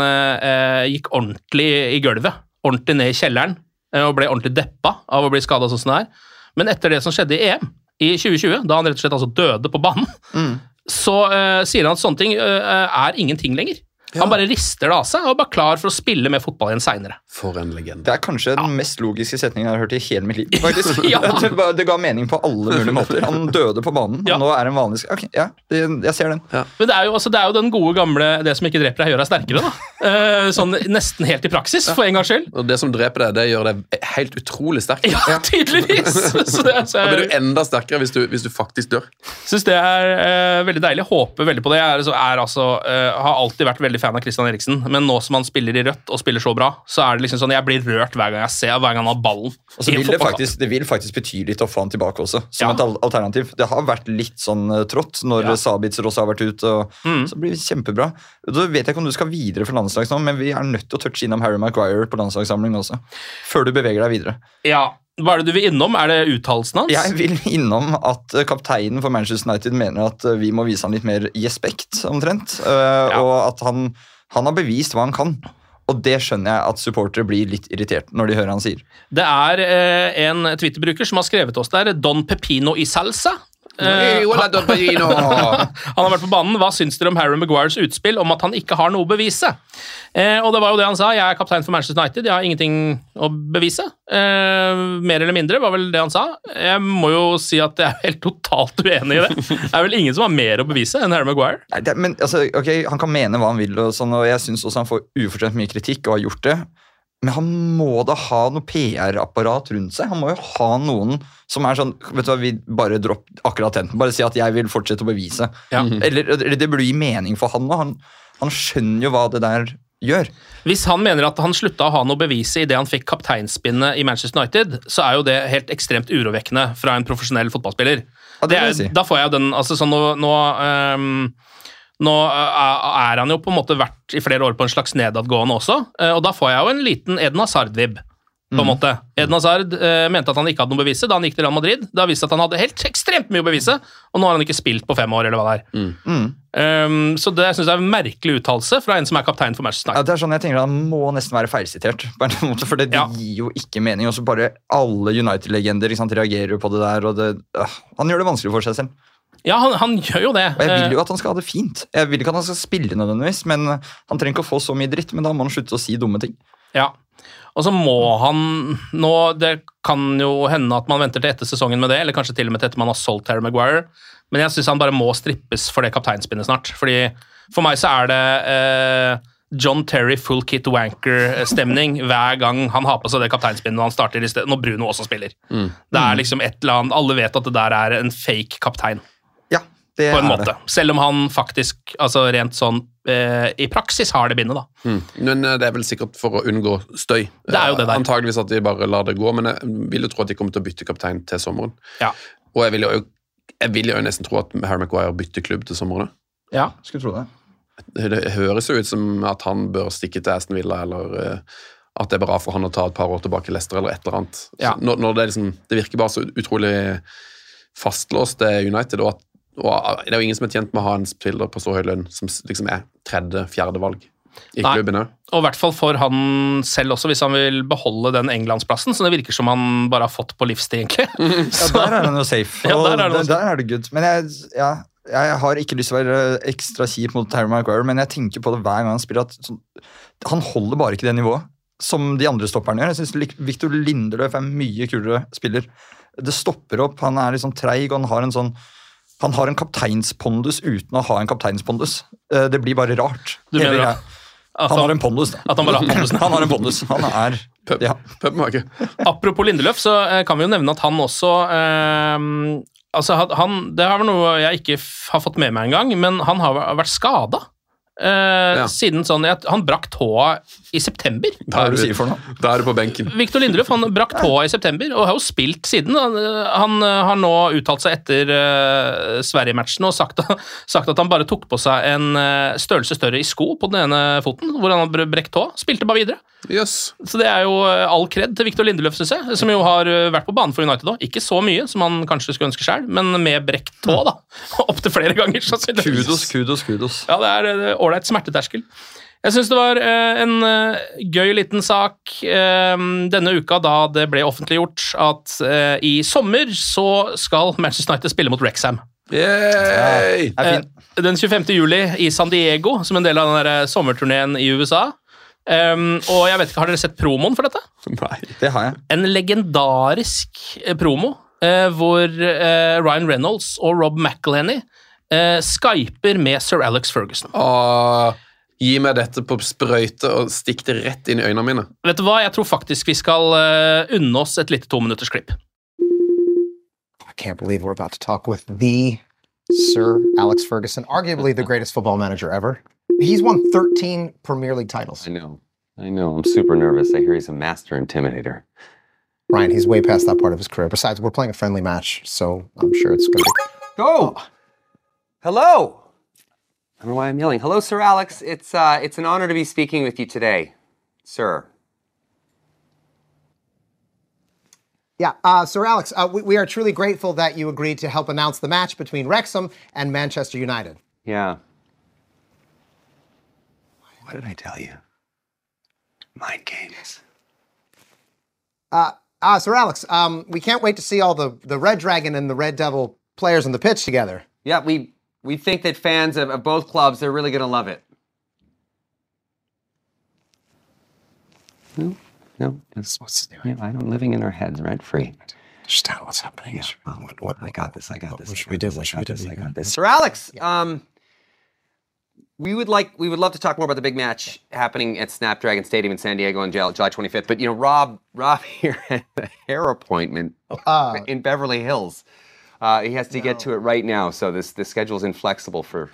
Speaker 1: gikk ordentlig i gulvet, ordentlig ned i kjelleren, og ble ordentlig deppa av å bli skada sånn som det er. Men etter det som skjedde i EM i 2020, da han rett og slett altså døde på banen,
Speaker 2: Mm.
Speaker 1: så uh, sier han at sånne ting uh, er ingenting lenger. Han bare rister det av seg og er bare klar for å spille med fotball igjen seinere.
Speaker 4: For en legende.
Speaker 2: Det er kanskje den mest logiske setningen jeg har hørt i hele mitt liv. faktisk.
Speaker 1: Ja.
Speaker 2: det, det ga mening på alle mulige måter. Han døde på banen,
Speaker 1: Ja.
Speaker 2: og nå er en vanlig Ok, ja, det, jeg ser den.
Speaker 1: Men det er, jo, altså, det er jo den gode gamle 'det som ikke dreper deg, gjør deg sterkere'. da. Eh, sånn nesten helt i praksis, for en gangs skyld.
Speaker 4: Og det som dreper deg, det gjør deg helt utrolig sterk.
Speaker 1: Ja, tydeligvis! Så det, så
Speaker 4: Da blir du enda sterkere hvis du, hvis du faktisk dør.
Speaker 1: syns det er uh, veldig deilig. Håper veldig på det. Jeg er, så er altså, uh, har alltid vært veldig fan av Christian Eriksen, men nå som han spiller i rødt og spiller så bra, så er det liksom sånn jeg blir rørt hver gang jeg ser hver gang han har ballen.
Speaker 2: Og så vil det, faktisk, det vil faktisk bety litt å få han tilbake også, som
Speaker 1: Ja.
Speaker 2: et alternativ. Det har vært litt sånn eh, trått når
Speaker 1: Ja.
Speaker 2: Sabitzer også har vært ute. Og,
Speaker 1: Mm.
Speaker 2: Så blir det kjempebra. Da vet jeg ikke om du skal videre for landslags nå, men vi er nødt til å touche innom Harry Maguire på landslagssamling også. Før du beveger deg videre.
Speaker 1: Ja, Hva er det du vil innom? Er det uttalelsen hans?
Speaker 2: Jeg vil innom at eh, kapteinen for Manchester United mener at eh, vi må vise han litt mer respekt, omtrent. Ja. Og at han, han har bevist hva han kan. Og det skjønner jeg at supportere blir litt irritert når de hører han sier.
Speaker 1: Det er eh, en Twitter-bruker som har skrevet oss der, Don Pepino i salsa. Eh, han har vært på banen. Hva syns dere om Harry Maguires utspill om at han ikke har noe å bevise? Eh, og det var jo det han sa. Jeg er kaptein for Manchester United, jeg har ingenting å bevise. Eh, mer eller mindre var vel det han sa. Jeg må jo si at jeg er helt totalt uenig i det. Det er vel ingen som har mer å bevise enn Harry Maguire.
Speaker 2: Nei, det, men altså, ok, Han kan mene hva han vil, og, sånn, og jeg syns også han får ufortjent mye kritikk og har gjort det. Men han må da ha noe PR-apparat rundt seg. Han må jo ha noen som er sånn vet du hva, vi Bare dropp akkurat den. Bare si at jeg vil fortsette å bevise.
Speaker 1: Ja.
Speaker 2: Eller, eller det burde gi mening for han òg. Han, han skjønner jo hva det der gjør.
Speaker 1: Hvis han mener at han slutta å ha noe bevise idet han fikk kapteinspinnet i Manchester United, så er jo det helt ekstremt urovekkende fra en profesjonell fotballspiller.
Speaker 2: Ja, det det
Speaker 1: er,
Speaker 2: si.
Speaker 1: Da får jeg jo den altså sånn nå, nå, ehm, nå eh, er han jo på en måte vært i flere år på en slags nedadgående også, eh, og da får jeg jo en liten Eden Hazard-vib. På en
Speaker 2: Mm.
Speaker 1: måte. Eden Hazard eh, mente at han ikke hadde noe å bevise da han gikk til Real Madrid. Det har vist at han hadde helt ekstremt mye å bevise, og nå har han ikke spilt på fem år. eller hva det er.
Speaker 2: Mm.
Speaker 1: Um, så det synes jeg er en merkelig uttalelse fra en som er kaptein for Manchester
Speaker 2: Ja, det er sånn jeg tenker at Han må nesten være feilsitert, på en måte, for det
Speaker 1: Ja.
Speaker 2: gir jo ikke mening. Og så bare Alle United-legender reagerer jo på det der. og det, øh, Han gjør det vanskelig for seg selv.
Speaker 1: Ja, han, han gjør jo det.
Speaker 2: Og jeg vil
Speaker 1: Eh,
Speaker 2: jo at han skal ha det fint. Jeg vil ikke at han skal spille nødvendigvis, men han trenger ikke å få så mye dritt. Men da må han slutte å si dumme ting.
Speaker 1: Ja. Og så må han nå Det kan jo hende at man venter til etter sesongen med det, eller kanskje til og med til etter man har solgt Terry Maguire, men jeg syns han bare må strippes for det kapteinspinnet snart. Fordi For meg så er det eh, John Terry full kit wanker-stemning hver gang han har på seg det kapteinspinnet når han starter når Bruno også spiller. Det er liksom et eller annet Alle vet at det der er en fake kaptein,
Speaker 2: det
Speaker 1: på en
Speaker 2: er
Speaker 1: måte.
Speaker 2: det.
Speaker 1: Selv om han faktisk, altså rent sånn eh, i praksis, har det bindet, da.
Speaker 4: Mm. Men eh, det er vel sikkert for å unngå støy.
Speaker 1: Det er jo det der.
Speaker 4: Eh, Antageligvis at de bare lar det gå, men jeg vil jo tro at de kommer til å bytte kaptein til sommeren.
Speaker 1: Ja.
Speaker 4: Og jeg vil jo, jeg vil jo nesten tro at Harry McGuire bytter klubb til sommeren.
Speaker 1: ja.
Speaker 2: Skulle tro det.
Speaker 4: Det, høres jo ut som at han bør stikke til Aston Villa, eller eh, at det er bra for han å ta et par år tilbake i Leicester, eller et eller annet.
Speaker 1: Ja.
Speaker 4: Når, når det, er liksom, det virker bare så utrolig fastlåst, det United, og, at, og det er jo ingen som er tjent med å ha en spiller på så høy lønn som liksom er tredje-fjerde valg i
Speaker 1: Nei.
Speaker 4: klubben òg.
Speaker 1: Og i hvert fall for han selv også, hvis han vil beholde den englandsplassen, Så det virker som han bare har fått på livstid, egentlig.
Speaker 2: Ja, Der er han jo safe.
Speaker 1: Ja, der er det,
Speaker 2: der, der er det good. Men jeg, ja, jeg har ikke lyst til å være ekstra kjip mot Harry Maguire, men jeg tenker på det hver gang han spiller. at så, Han holder bare ikke det nivået som de andre stopperne gjør. Jeg synes Victor Lindeløf er en mye kulere spiller. Det stopper opp. Han er litt sånn treig, og han har en sånn han har en kapteinspondus uten å ha en kapteinspondus. Eh, Det blir bare rart.
Speaker 1: Mener. At
Speaker 2: han har en pondus. da.
Speaker 1: at han bare har pondusen.
Speaker 2: Han har en pondus. Han er
Speaker 4: Pøp,
Speaker 2: ja.
Speaker 4: pubmage.
Speaker 1: Apropos Lindeløf, så eh, kan vi jo nevne at han også eh, altså han- han, Det har vel noe jeg ikke har fått med meg engang, men han har vært skada. Eh,
Speaker 4: Ja.
Speaker 1: Siden sånn, jeg, Han brakk tåa i september.
Speaker 2: Hva er det du sier for noe?
Speaker 4: Da er du på benken.
Speaker 1: Viktor Lindeløf han brakk tåa i september og har jo spilt siden. Han, han eh, har nå uttalt seg etter uh, Sverige-matchen og sagt, sagt at han bare tok på seg en uh, størrelse større i sko på den ene foten, hvor han har brekt tåa. Spilte bare videre.
Speaker 4: Yes.
Speaker 1: Så det er jo eh, all kred til Viktor Lindeløf, synes jeg, som jo har eh, vært på banen for United òg. Ikke så mye som han kanskje skulle ønske sjøl, men med brekt tå, da. Opptil flere ganger.
Speaker 2: Kudos, kudos, kudos.
Speaker 1: Ja, det er eh, ålreit smerteterskel. Jeg syns det var eh, en eh, gøy liten sak eh, denne uka da det ble offentliggjort at i sommer så skal Manchester United spille mot Wrexham.
Speaker 4: Yay!
Speaker 1: Ja, Den 25. juli i San Diego, som en del av den der sommerturneen i USA. Um, og jeg vet ikke, Har dere sett promoen for dette?
Speaker 4: Nei.
Speaker 2: Det har jeg.
Speaker 1: En legendarisk promo uh, hvor uh, Ryan Reynolds og Rob McElhenney eh, skyper med sir Alex Ferguson.
Speaker 4: Åh, gi meg dette på sprøyte og stikk det rett inn i øynene mine.
Speaker 1: Vet du hva? Jeg tror faktisk vi skal eh, unne oss et lite tominutters klipp.
Speaker 5: I can't believe we're about to talk with the Sir Alex Ferguson, arguably the greatest football manager ever. He's won 13 Premier League titles.
Speaker 6: I know. I know. I'm super nervous. I hear he's a master intimidator.
Speaker 5: Ryan, he's way past that part of his career. Besides, we're playing a friendly match, so I'm sure it's going to be.
Speaker 6: Go! Hello! I don't know why I'm yelling. Hello, Sir Alex. It's, uh, it's an honor to be speaking with you today, sir.
Speaker 5: Yeah, uh, Sir Alex, uh, we, we are truly grateful that you agreed to help announce the match between Wrexham and Manchester United.
Speaker 6: Yeah. What did I tell you? Mind games.
Speaker 5: Uh, uh, Sir Alex, um, we can't wait to see all the, the Red Dragon and the Red Devil players on the pitch together.
Speaker 6: Yeah, we we think that fans of, of both clubs they're really gonna love it. No, no, it's what's yeah, I don't living in our heads rent free.
Speaker 5: Understand what's happening.
Speaker 6: Yeah, well,
Speaker 5: What, what,
Speaker 6: I got this. I got this.
Speaker 5: what
Speaker 6: I
Speaker 5: should
Speaker 6: got
Speaker 5: we do?
Speaker 6: this,
Speaker 5: What should we
Speaker 6: got
Speaker 5: do?
Speaker 6: I got this. Sir Alex, um, we would like we would love to talk more about the big match happening at Snapdragon Stadium in San Diego on July July 25th. But you know, Rob Rob here had a hair appointment
Speaker 5: Uh,
Speaker 6: in Beverly Hills. Uh, he has to get to it right now, so this the schedule is inflexible for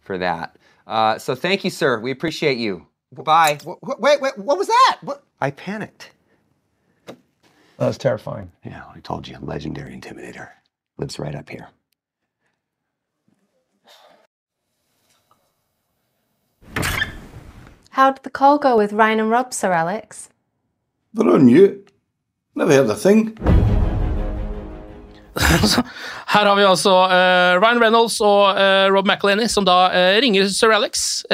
Speaker 6: for that. Uh, so thank you, sir. We appreciate you. Goodbye.
Speaker 5: wh- wh- wait, wait, what was that? What?
Speaker 6: I panicked.
Speaker 5: That was terrifying.
Speaker 6: Yeah, I told you, legendary intimidator lives right up here.
Speaker 7: How did the call go with Ryan and Rob, Sir Alex?
Speaker 8: They're on mute. Never heard a thing.
Speaker 1: Her har vi altså uh, Ryan Reynolds og uh, Rob McElhenney som da uh, ringer sir Alex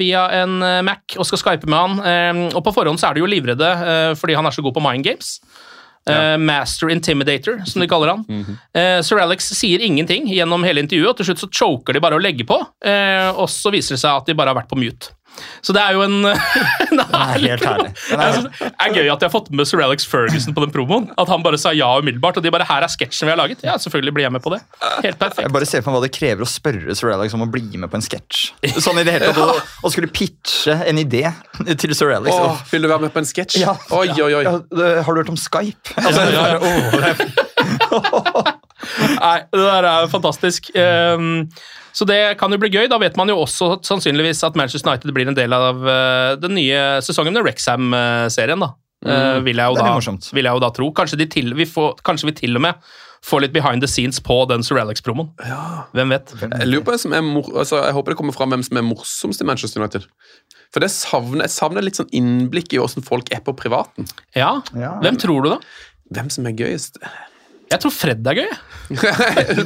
Speaker 1: via en Mac og skal skype med han. Eh, og på forhånd så er de jo livredde fordi han er så god på mind games. Ja. Master Intimidator, som de kaller han. Eh, sir Alex sier ingenting gjennom hele intervjuet, og til slutt så choker de bare å legge på. og så viser det seg at de bare har vært på mute. Så det er jo en, en herlig promo. Det er gøy at de har fått med sir Alex Ferguson på den promoen. At han bare sa ja umiddelbart. Og de bare 'Her er sketsjen vi har laget'. Ja, selvfølgelig blir jeg med på det. Helt perfekt.
Speaker 2: Jeg bare ser for meg hva det krever å spørre Sir Alex om å bli med på en sketsj. Sånn i det hele tatt, å, å skulle pitche en idé til Sir Alex.
Speaker 4: Åh, vil du være med på en sketsj?
Speaker 2: Ja.
Speaker 4: Oi, oi, oi.
Speaker 2: Ja, det- har du hørt om Skype? Altså,
Speaker 1: Ja, ja,
Speaker 2: åh, det er-
Speaker 1: Nei, det der er fantastisk. Ehm, så det kan jo bli gøy. Da vet man jo også sannsynligvis at Manchester United blir en del av eh, den nye sesongen med Rexham-serien. da. Mm, vil, jeg jo da vil jeg jo da tro. Kanskje, de til, vi får, kanskje vi til og med får litt behind the scenes på den Sir Alex-promoen. Hvem vet?
Speaker 4: Jeg lurer på er mor altså, jeg håper det kommer fram hvem som er morsomst i Manchester United. For det savner, Jeg savner litt sånn innblikk i hvordan folk er på privaten.
Speaker 1: Ja,
Speaker 2: Ja.
Speaker 1: Hvem tror du, da?
Speaker 4: Hvem som er gøyest?
Speaker 1: Jeg tror Fred er gøy.
Speaker 4: Fred,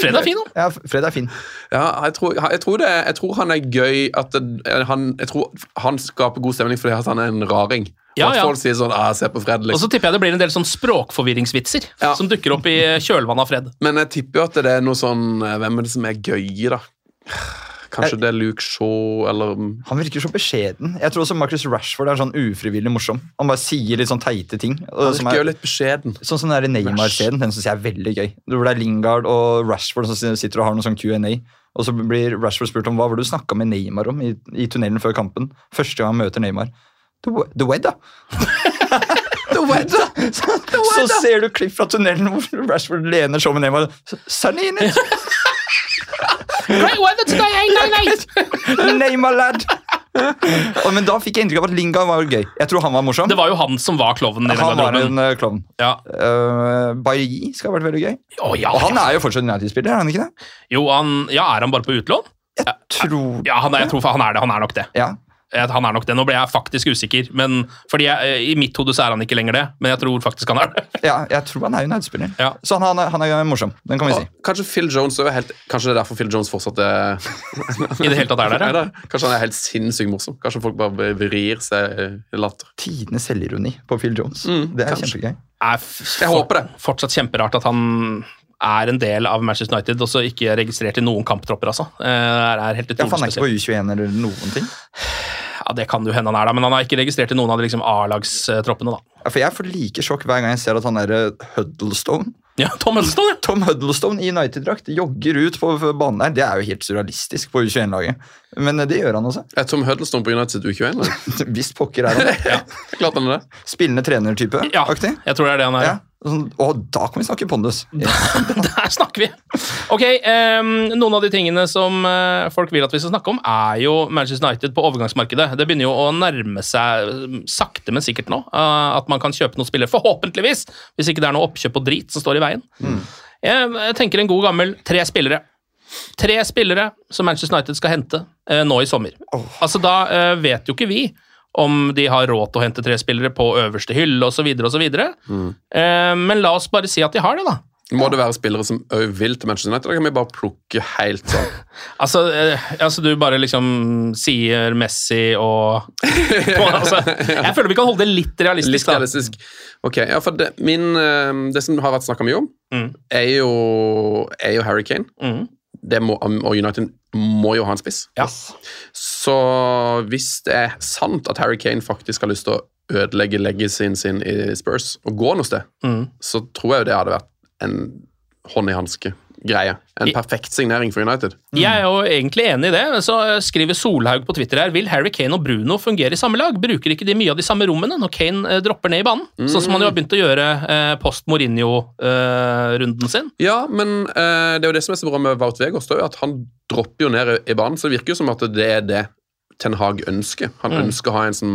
Speaker 1: Fred er fin, han.
Speaker 2: Ja, Fred er fin.
Speaker 4: Ja, jeg tror, jeg, tror det, jeg tror han er gøy at det, han, Jeg tror han skaper god stemning fordi at han er en raring.
Speaker 1: Ja,
Speaker 4: og at
Speaker 1: ja.
Speaker 4: folk sier sånn ah, 'Se på Fred',
Speaker 1: Og så
Speaker 4: liksom.
Speaker 1: tipper jeg det blir en del sånn språkforvirringsvitser
Speaker 4: Ja.
Speaker 1: som dukker opp i kjølvannet av Fred.
Speaker 4: Men jeg tipper jo at det er noe sånn eh, Hvem er det som er gøy, da? Kanskje det er Luke Shaw, eller
Speaker 2: Han virker så beskjeden. Jeg tror også Marcus Rashford er sånn ufrivillig morsom. Han bare sier litt sånn teite ting.
Speaker 4: Han virker
Speaker 2: er-
Speaker 4: jo litt beskjeden.
Speaker 2: Sånn som den Neymar-scenen, den syns jeg er veldig gøy. Hvor det er Lingard og Rashford som sitter og har noe sånn Q&A. Og så blir Rashford spurt om hva var du snakka med Neymar om i, i tunnelen før kampen. Første gang han møter Neymar. The, the weather. the weather. Så, så ser du klipp fra tunnelen hvor Rashford lener seg over Neymar. Sunny in it!
Speaker 1: Great weather today, ain't no Nei,
Speaker 2: my lad! oh, men da fikk jeg inntrykk av at Lingard var gøy. Jeg tror han var morsom.
Speaker 1: Det var jo han som var klovnen i
Speaker 2: Han var en uh, klovn.
Speaker 1: Ja.
Speaker 2: Uh, Bailly skal ha vært veldig gøy.
Speaker 1: Oh, ja,
Speaker 2: Og han
Speaker 1: ja.
Speaker 2: er jo fortsatt United-spiller, er han ikke det?
Speaker 1: Jo, han, ja, er han bare på utlån?
Speaker 2: Tror
Speaker 1: Ja, han er, jeg tror han er det. Han er nok det.
Speaker 2: Ja.
Speaker 1: Han er nok det. Nå ble jeg faktisk usikker, men fordi jeg, eh, i mitt hode så er han ikke lenger det. Men jeg tror faktisk han er det.
Speaker 2: ja, jeg tror han er United-spiller.
Speaker 1: Ja.
Speaker 2: Så han, han, er, han er morsom. Den kan vi si.
Speaker 4: Kanskje Phil Jones er helt, Kanskje det er derfor Phil Jones fortsatt er
Speaker 1: I det hele tatt er der, ja.
Speaker 4: Kanskje han er helt sinnssykt morsom. Kanskje folk bare vrir seg i latter.
Speaker 2: Tidenes selvironi på Phil Jones.
Speaker 4: Mm,
Speaker 2: det er
Speaker 4: kanskje.
Speaker 2: kjempegøy.
Speaker 1: Er
Speaker 4: Jeg håper det.
Speaker 1: Fortsatt kjemperart at han er en del av Manchester United, og ikke registrert i noen kamptropper, altså. Eh, Det er helt
Speaker 2: Ja,
Speaker 1: utrolig
Speaker 2: for han er ikke på. U21 eller noen ting.
Speaker 1: Ja, det kan jo hende han er, da, men han er ikke registrert i noen av de liksom, A-lagstroppene, da.
Speaker 2: Ja, for jeg får like sjokk hver gang jeg ser at han derre Huddlestone
Speaker 1: Ja, Tom Huddlestone, ja.
Speaker 2: Tom Huddlestone i United-drakt jogger ut på banen der. Det er jo helt surrealistisk på U21-laget. Men eh, det gjør han også.
Speaker 4: Er Tom Huddlestone på United U21-lag?
Speaker 2: Visst pokker er han.
Speaker 4: Klart han er det.
Speaker 2: Spillende trenertype.
Speaker 1: Ja,
Speaker 2: aktig.
Speaker 1: jeg tror det er det han er.
Speaker 2: Ja. Sånn, og da kan vi snakke pondus.
Speaker 1: Der snakker vi! Ok, um, Noen av de tingene som eh, folk vil at vi skal snakke om, er jo Manchester United på overgangsmarkedet. Det begynner jo å nærme seg eh, sakte, men sikkert nå. eh, at man kan kjøpe noen spillere, forhåpentligvis, hvis ikke det er noe oppkjøp og drit som står i veien. Jeg, jeg tenker en god gammel tre spillere. Tre spillere som Manchester United skal hente eh, nå i sommer. Altså Da vet jo ikke vi om de har råd til å hente tre spillere på øverste hylle osv. osv.
Speaker 4: Mm.
Speaker 1: Eh, men la oss bare si at de har det, da.
Speaker 4: Må det være spillere som òg vil til Manchester United, Da kan vi bare plukke helt sånn?
Speaker 1: Altså, eh, altså du bare liksom sier Messi og altså, Jeg føler vi kan holde det litt realistisk.
Speaker 4: Litt realistisk. Ok, ja, for det, min, eh, det som har vært snakka mye om,
Speaker 1: Mm.
Speaker 4: er, jo, er jo Harry Kane.
Speaker 1: Mm.
Speaker 4: Det må, og United må jo ha en spiss.
Speaker 1: Ja.
Speaker 4: Så hvis det er sant at Harry Kane faktisk har lyst til å ødelegge legacyen sin i Spurs og gå noe sted,
Speaker 1: Mm.
Speaker 4: så tror jeg jo det hadde vært en hånd i hanske-greie. En perfekt signering for United.
Speaker 1: Jeg er jo egentlig enig i det. Så skriver Solhaug på Twitter her Vil Harry Kane og Bruno fungere i samme lag? Bruker ikke de mye av de samme rommene når Kane eh, dropper ned i banen? Sånn som han jo har begynt å gjøre eh, post Mourinho-runden sin.
Speaker 4: Ja, men eh, det er jo det som er så bra med Wout Weghorst, at han dropper jo ned i banen, så det virker jo som at det er det Ten Hag ønsker. Han
Speaker 1: Mm.
Speaker 4: ønsker å ha en som,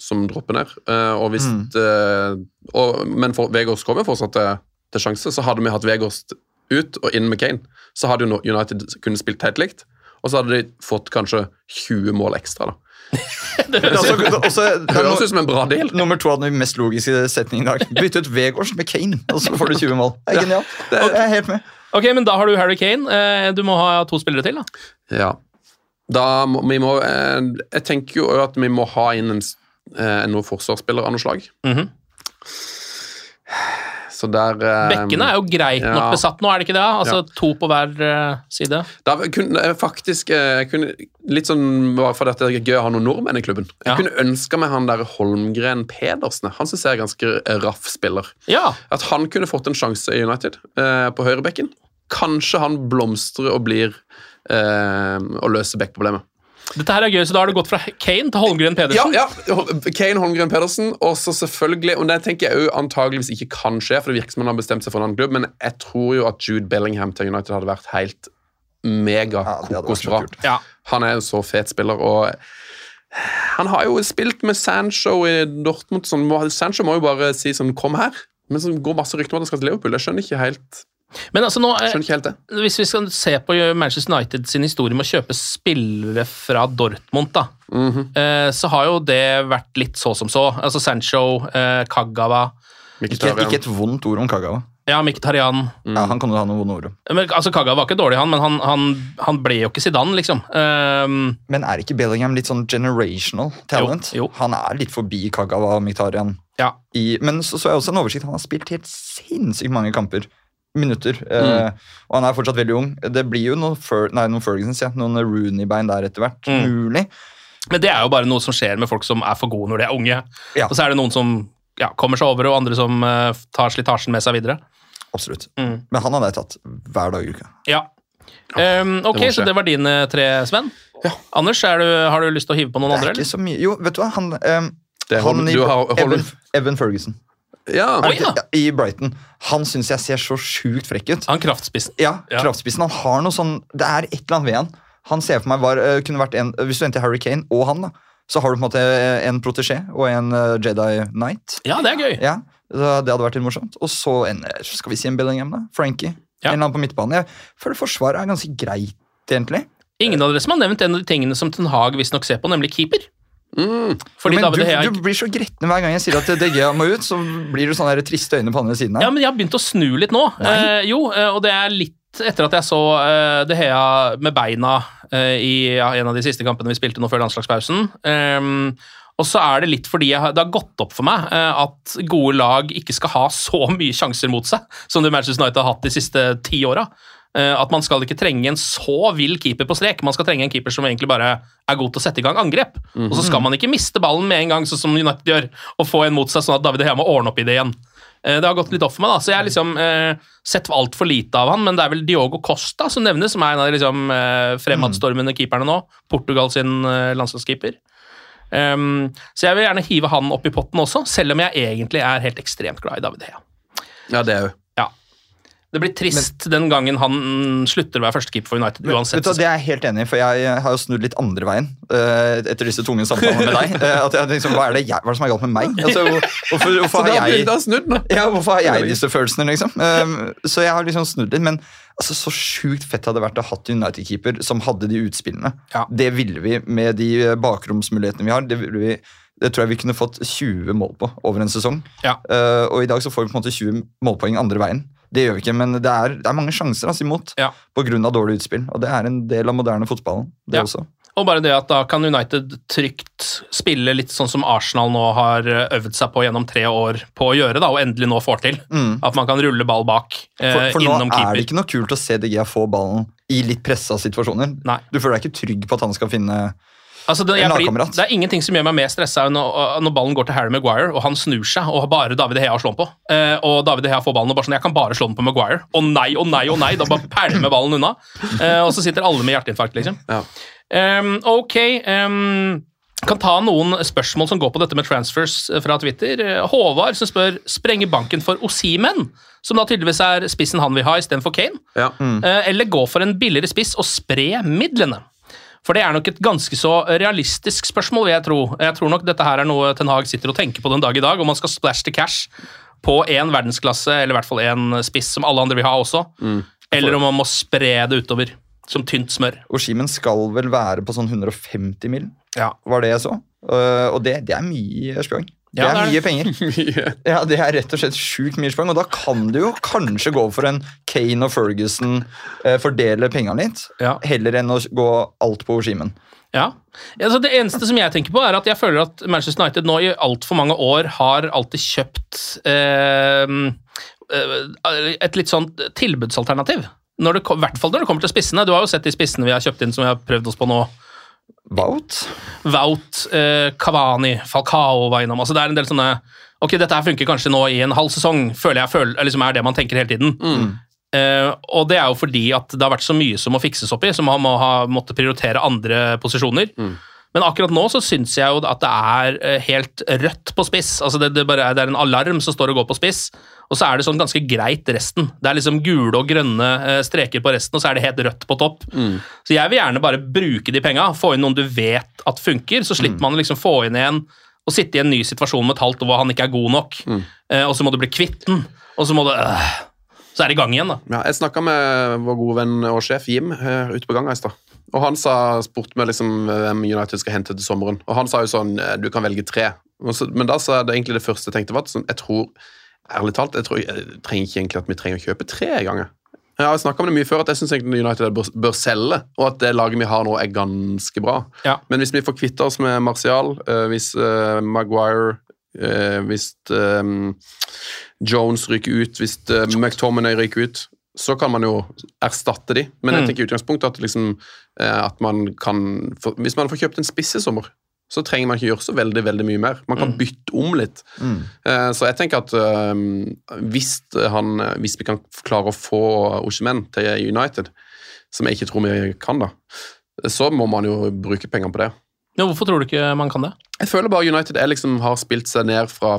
Speaker 4: som dropper ned. Eh, og hvis,
Speaker 2: Mm.
Speaker 4: eh, og, men for Vegårs kommer fortsatt til, til sjanse, så hadde vi hatt Weghorst ut og inn med Kane, så hadde jo United kunnet spilt helt likt. Og så hadde de fått kanskje 20 mål ekstra. da.
Speaker 2: Altså, også, det er
Speaker 4: Høres ut som en bra deal.
Speaker 2: Nummer to av den mest logiske setningen i dag. Bytte ut Vegårs med Kane, og så får du 20 mål. Det er genialt. Jeg er helt med.
Speaker 1: Ok, men Da har du Harry Kane. Eh, Du må ha to spillere til. da.
Speaker 4: Ja. Da må, vi må, eh, jeg tenker jo at vi må ha inn en, s- eh, noen forsvarsspillere av noe slag.
Speaker 1: Mhm.
Speaker 4: Så der eh,
Speaker 1: Bekkene er jo greit nok
Speaker 4: ja.
Speaker 1: besatt nå, er det ikke det? Altså To på hver eh, side.
Speaker 4: Da kunne faktisk eh, jeg kunne, Litt sånn bare fordi det er gøy å ha noen nordmenn i klubben. Jeg
Speaker 1: Ja.
Speaker 4: kunne ønska meg han der Holmgren Pedersen. Han syns jeg er ganske raff spiller.
Speaker 1: Ja,
Speaker 4: At han kunne fått en sjanse i United eh, på høyrebekken. Kanskje han blomstrer og blir eh, og løser backproblemet.
Speaker 1: Dette her er gøy, så da har du gått fra Kane til Holmgren Pedersen.
Speaker 4: Ja, ja. Kane Holmgren Pedersen, og så selvfølgelig Og det tenker jeg jo antageligvis ikke kan skje, for det virker som han har bestemt seg for en annen klubb, men jeg tror jo at Jude Bellingham til United hadde vært helt mega
Speaker 2: det
Speaker 4: kokosbra.
Speaker 1: Ja.
Speaker 4: Han er jo så fet spiller, og han har jo spilt med Sancho i Dortmund. Sånn, Sancho må jo bare si sånn 'kom her', men så går masse rykter om at han skal til Liverpool. Jeg skjønner ikke helt,
Speaker 1: Men altså nå, eh,
Speaker 4: ikke helt det.
Speaker 1: hvis vi skal se på Manchester United sin historie med å kjøpe spillere fra Dortmund, da,
Speaker 4: mm
Speaker 1: -hmm. så har jo det vært litt så som så. Altså Sancho, eh, Kagawa,
Speaker 2: Ikke, ikke et vondt ord om Kagawa.
Speaker 1: ja, Mkhitaryan
Speaker 2: Ja, han kan jo ha noen vonde ord
Speaker 1: men, altså Kagawa var ikke dårlig, han, men han, han, han ble jo ikke Zidane, liksom. Um,
Speaker 2: Men er ikke Bellingham litt sånn generational talent?
Speaker 1: Jo, jo.
Speaker 2: Han er litt forbi Kagawa og Mkhitaryan.
Speaker 1: ja.
Speaker 2: I, men så så jeg også en oversikt. Han har spilt helt sinnssykt mange kamper. Minutter. Eh, og han er fortsatt veldig ung. Det blir jo noen, Fer nei, noen Fergusons, ja. Noen Rooney-bein der etter hvert.
Speaker 1: Mm.
Speaker 2: Mulig.
Speaker 1: Men det er jo bare noe som skjer med folk som er for gode når de er unge.
Speaker 2: Ja.
Speaker 1: Og så er det noen som ja, kommer seg over, og andre som uh, tar slitasjen med seg videre.
Speaker 2: Absolutt.
Speaker 1: Mm.
Speaker 2: Men han hadde jeg tatt hver dag i uka.
Speaker 1: Ja. Um, ok,
Speaker 4: det
Speaker 1: så det var dine tre, Sven. Anders, er du, har du lyst til å hive på noen
Speaker 2: Det
Speaker 1: andre?
Speaker 2: er mye Jo, vet du hva? Han, um,
Speaker 4: Det er
Speaker 2: han
Speaker 4: Holm- du har-
Speaker 2: Evan, Evan Ferguson.
Speaker 4: Ja,
Speaker 1: Oi,
Speaker 2: ja, I Brighton. Han syns jeg ser så sjukt frekk ut.
Speaker 1: Han kraftspissen.
Speaker 2: Ja,
Speaker 1: Ja.
Speaker 2: kraftspissen. Han har noe sånn Det er et eller annet ved han. Han ser for meg var, eh, kunne vært en Hvis du henter Harry Kane og han, da, så har du på en måte en protesjé og en eh, Jedi Knight.
Speaker 1: Ja, det er gøy.
Speaker 2: Ja, Det hadde vært litt morsomt. Og så en eh, Skal vi si en Bellingham, da? Frankie.
Speaker 1: Ja.
Speaker 2: En eller annen på midtbanen. Jeg føler Forsvaret er ganske greit, egentlig.
Speaker 1: Ingen av dere som har nevnt en av de tingene som Ten Hag visstnok ser på, nemlig keeper.
Speaker 4: Mm,
Speaker 2: Men du,
Speaker 1: De Gea
Speaker 2: du blir så gretten hver gang jeg sier at DG må ut, så blir du sånn triste øyne på andre siden her.
Speaker 1: Ja, men jeg har begynt å snu litt nå. Eh, jo, eh, og det er litt etter at jeg så eh, De Gea med beina eh, i ja, en av de siste kampene vi spilte nå før landslagspausen. Ehm, Og så er det litt fordi jeg, det har gått opp for meg eh, at gode lag ikke skal ha så mye sjanser mot seg som det Manchester United har hatt de siste ti åra. Eh, At man skal ikke trenge en så vill keeper på strek. Man skal trenge en keeper som egentlig bare er god til å sette i gang angrep. Og så skal man ikke miste ballen med en gang, sånn som United gjør, og få en mot seg, sånn at David Hea må ordne opp i det igjen. Eh, Det har gått litt opp for meg, da. så jeg har liksom eh, sett altfor lite av han, men det er vel Diogo Costa som nevnes, som er en av de liksom, eh, fremadstormende keeperne nå. Portugal sin eh, landslagskeeper. Um, så jeg vil gjerne hive han opp i potten også, selv om jeg egentlig er helt ekstremt glad i David Hea.
Speaker 4: Ja, det er jo.
Speaker 1: Ja. Det blir trist den gangen han slutter å være førstekeeper for United, uansett.
Speaker 2: du, det er jeg helt enig i, for jeg har jo snudd litt andre veien uh, etter disse tunge samtalene med deg. Uh, at jeg, liksom, hva, er det jeg, hva er det som er galt med meg? Altså, hvor- hvorfor, hvorfor,
Speaker 4: har
Speaker 2: jeg,
Speaker 4: snudd
Speaker 2: ja, hvorfor har jeg disse følelsene, liksom? Um, så jeg har liksom snudd litt. Men altså, så sjukt fett hadde det vært å ha United-keeper som hadde de utspillene. Det ville vi med de eh, bakromsmulighetene vi har. Det, ville vi, det tror jeg vi kunne fått 20 mål på over en sesong.
Speaker 1: Ja.
Speaker 2: Uh, og i dag så får vi på en måte 20 målpoeng andre veien. Det gjør vi ikke, men det er, det er mange sjanser altså, imot
Speaker 1: Ja.
Speaker 2: av dårlig utspill. Og det er en del av moderne fotballen, det
Speaker 1: Ja.
Speaker 2: også.
Speaker 1: Og bare det at da kan United trygt spille litt sånn som Arsenal nå har eh, øvd seg på gjennom tre år på å gjøre, da, og endelig nå får til.
Speaker 2: Mm.
Speaker 1: At man kan rulle ball bak eh,
Speaker 2: For, for nå er det ikke noe kult å se DG få ballen i litt pressa situasjoner. Du føler deg ikke trygg på at han skal finne
Speaker 1: Altså, det, blir, det er ingenting som gjør meg mer stressa enn når, når ballen går til Harry Maguire, og han snur seg, og har bare David Hea å slå den på. Eh, og David Hea får ballen og bare sånn Jeg kan bare slå den på Maguire. Å nei, å nei, å nei! Da bare pælmer ballen unna. Eh, og så sitter alle med hjerteinfarkt, liksom. Um, ok. Um, kan ta noen spørsmål som går på dette med transfers eh, fra Twitter. Eh, Håvard som spør sprenger banken for Osimen, som da tydeligvis er spissen han vil ha istedenfor Kane.
Speaker 4: Ja.
Speaker 1: mm. Eller gå for en billigere spiss og spre midlene. For det er nok et ganske så realistisk spørsmål, vil jeg tro. Jeg tror nok dette her er noe Ten Hag sitter og tenker på den dag i dag, om man skal splash til cash på én verdensklasse, eller i hvert fall én spiss som alle andre vil ha også, eller om man må spre det utover som tynt smør.
Speaker 2: Oshimen skal vel være på sånn 150 mil,
Speaker 1: Ja.
Speaker 2: var det jeg så. Uh, og det, det er mye sprang. Det er mye penger. Ja, Det er rett og slett sjukt mye sprang, og da kan du jo kanskje gå for en Kane og Ferguson, eh, fordele pengene litt, heller enn å gå alt på Oshimen.
Speaker 1: Ja. Altså det eneste som jeg tenker på, er at jeg føler at Manchester United nå i altfor mange år har alltid kjøpt eh, eh, et litt sånn tilbudsalternativ. Når det, kom- I hvert fall når det kommer til spissene. Du har jo sett de spissene vi har kjøpt inn som vi har prøvd oss på nå.
Speaker 2: Wout?
Speaker 1: Wout, eh, Cavani, Falcao var innom. Altså det er en del sånne Ok, dette her funker kanskje nå i en halv sesong, føler jeg føler, liksom er det man tenker hele tiden. Eh, og det er jo fordi at det har vært så mye som må fikses opp i, så man må ha måttet prioritere andre posisjoner. Men akkurat nå så syns jeg jo at det er eh, helt rødt på spiss. Altså det, det, bare det er en alarm som står og går på spiss, og så er det sånn ganske greit resten. Det er liksom gule og grønne eh, streker på resten, og så er det helt rødt på topp. Så jeg vil gjerne bare bruke de penga, få inn noen du vet at funker, så slipper man å liksom få inn en og sitte i en ny situasjon med et halvt år hvor han ikke er god nok, eh, og så må du bli kvitt den, og så må du øh, Så er det i gang igjen, da.
Speaker 4: Ja, jeg snakka med vår gode venn og sjef Jim eh, ute på gangen i stad. Og han sa, spurte meg liksom hvem United skal hente til sommeren. Og han sa jo sånn eh, Du kan velge tre. Så, men da sa det egentlig det første jeg tenkte, var at sånn, jeg tror Ærlig talt, jeg, tror, jeg trenger ikke egentlig at vi trenger å kjøpe tre ganger. Jeg har snakka om det mye før, at jeg syns United bør, bør selge, og at det laget vi har nå, er ganske bra.
Speaker 1: Ja.
Speaker 4: Men hvis vi får kvitte oss med Martial, eh, hvis eh, Maguire Hvis Jones ryker ut, hvis McTominay ryker ut, så kan man jo erstatte de. Men jeg
Speaker 1: Mm.
Speaker 4: tenker i utgangspunktet at, liksom, at man kan Hvis man får kjøpt en spiss i sommer, så trenger man ikke gjøre så veldig veldig mye mer. Man kan
Speaker 1: Mm.
Speaker 4: bytte om litt. Eh, så jeg tenker at eh, hvis, han, hvis vi kan klare å få Oshimen til United, som jeg ikke tror vi kan, da, så må man jo bruke penger på det.
Speaker 1: Ja, hvorfor tror du ikke man kan det?
Speaker 4: Jeg føler bare United er liksom, har spilt seg ned fra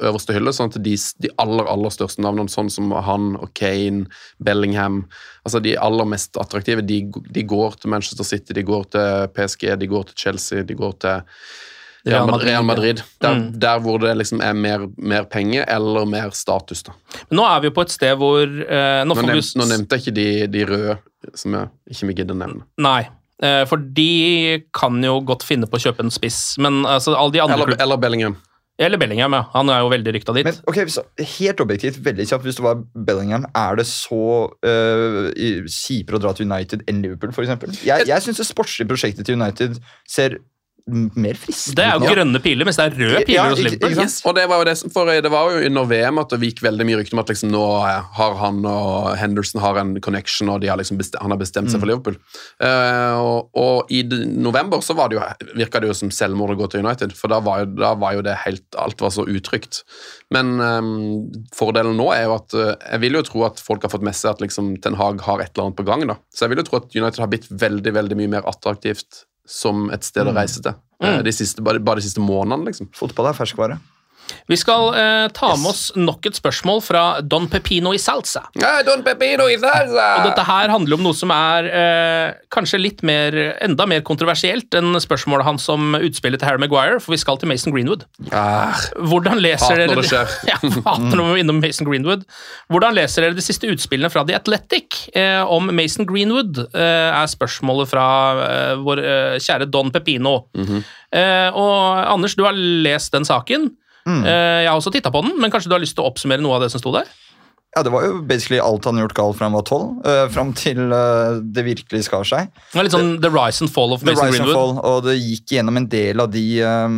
Speaker 4: øverste hylle, sånn at de, de aller aller største navnene, sånn som han og Kane, Bellingham altså De aller mest attraktive, de, de går til Manchester City, de går til PSG, de går til Chelsea, de går til Real Madrid. Real Madrid der,
Speaker 1: Mm.
Speaker 4: der hvor det liksom er mer, mer penger eller mer status. da.
Speaker 1: Men nå er vi jo på et sted hvor eh, Nå
Speaker 4: Nå,
Speaker 1: får vi
Speaker 4: nå nevnte jeg ikke de, de røde, som jeg ikke vi å nevne.
Speaker 1: Nei. Eh, For de kan jo godt finne på å kjøpe en spiss, men altså, alle de andre
Speaker 4: Eller, eller Bellingham.
Speaker 1: Eller Bellingham, ja. Han er jo veldig rykta dit.
Speaker 2: Men ok, så, helt objektivt, veldig kjapt, hvis det var Bellingham, er det så kjipere å dra til United enn Liverpool, f.eks.? Jeg, jeg syns det sportslige prosjektet til United ser mer fristende
Speaker 1: Det er jo grønne piler, mens det er røde piler
Speaker 2: Ja,
Speaker 1: hos Liverpool.
Speaker 4: Yes, og det var jo det, som- for det var jo under VM at det gikk veldig mye rykter om at liksom nå eh, har han og Henderson har en connection, og de har liksom bestemt, han har bestemt seg for Liverpool. Uh, og, og i november så var det jo, virka det jo som selvmord å gå til United, for da var jo, da var jo det helt Alt var så utrygt. Men um, fordelen nå er jo at uh, jeg vil jo tro at folk har fått med seg at liksom Ten Hag har et eller annet på gang. da. Så jeg vil jo tro at United har blitt veldig veldig mye mer attraktivt som et sted å reise til. eh,
Speaker 1: Mm.
Speaker 4: De siste, bare, bare de siste månedene, liksom.
Speaker 2: Fotball er ferskvare.
Speaker 1: Vi skal eh, ta med oss nok et spørsmål fra Don Pepino i Salsa.
Speaker 4: Ja, Don Pepino i salsa!
Speaker 1: Og dette her handler om noe som er eh, kanskje litt mer, enda mer kontroversielt enn spørsmålet hans om utspillet til Harry Maguire, for vi skal til Mason Greenwood.
Speaker 4: Ah,
Speaker 1: Hvordan leser dere
Speaker 4: det skjer.
Speaker 1: Ja, hater når vi innom Mason Greenwood. Hvordan leser dere de siste utspillene fra The Athletic eh, om Mason Greenwood? Eh, er spørsmålet fra eh, vår eh, kjære Don Pepino.
Speaker 4: Mhm.
Speaker 1: eh, og Anders, du har lest den saken.
Speaker 2: Mm.
Speaker 1: Eh, jeg har også titta på den, men kanskje du har lyst til å oppsummere noe av det som sto der?
Speaker 2: Ja, Det var jo basically alt han har gjort galt fra han var tolv, uh, fram til uh, det virkelig skar seg.
Speaker 1: Det var litt sånn The Rise and Fall of
Speaker 2: The
Speaker 1: rise
Speaker 2: rise and fall, og det gikk gjennom en del av de uh,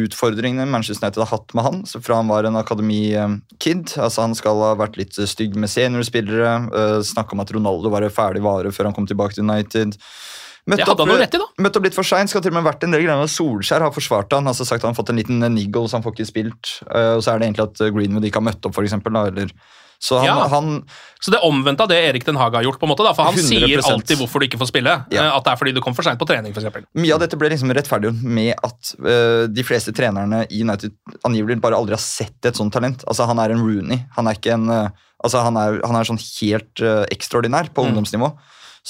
Speaker 2: utfordringene Manchester United har hatt med han. Så fra han var en akademi-kid. altså Han skal ha vært litt stygg med seniorspillere. Uh, Snakke om at Ronaldo var en ferdig vare før han kom tilbake til United. Møtt
Speaker 1: Det hadde han noe rett i, da.
Speaker 2: Møtt opp litt for seint. Skal til og med vært en del greier Solskjær har forsvart han. altså sagt Han har fått en liten niggle, så han får ikke spilt. Uh, og så er det egentlig at Greenwood ikke har møtt opp, for eksempel, da, eller så han,
Speaker 1: Ja.
Speaker 2: han
Speaker 1: Så det omvendte av det Erik Den Haga har gjort, på en måte, da, for han
Speaker 2: 100%.
Speaker 1: sier alltid hvorfor du ikke får spille.
Speaker 2: Ja.
Speaker 1: eh, At det er fordi du kom for seint på trening, f.eks.
Speaker 2: Mye av dette ble liksom rettferdiggjort med at uh, de fleste trenerne i United angivelig bare aldri har sett et sånt talent. Altså Han er en Rooney. Han er ikke en uh, altså Han er, han er sånn helt uh, ekstraordinær på
Speaker 1: Mm.
Speaker 2: ungdomsnivå.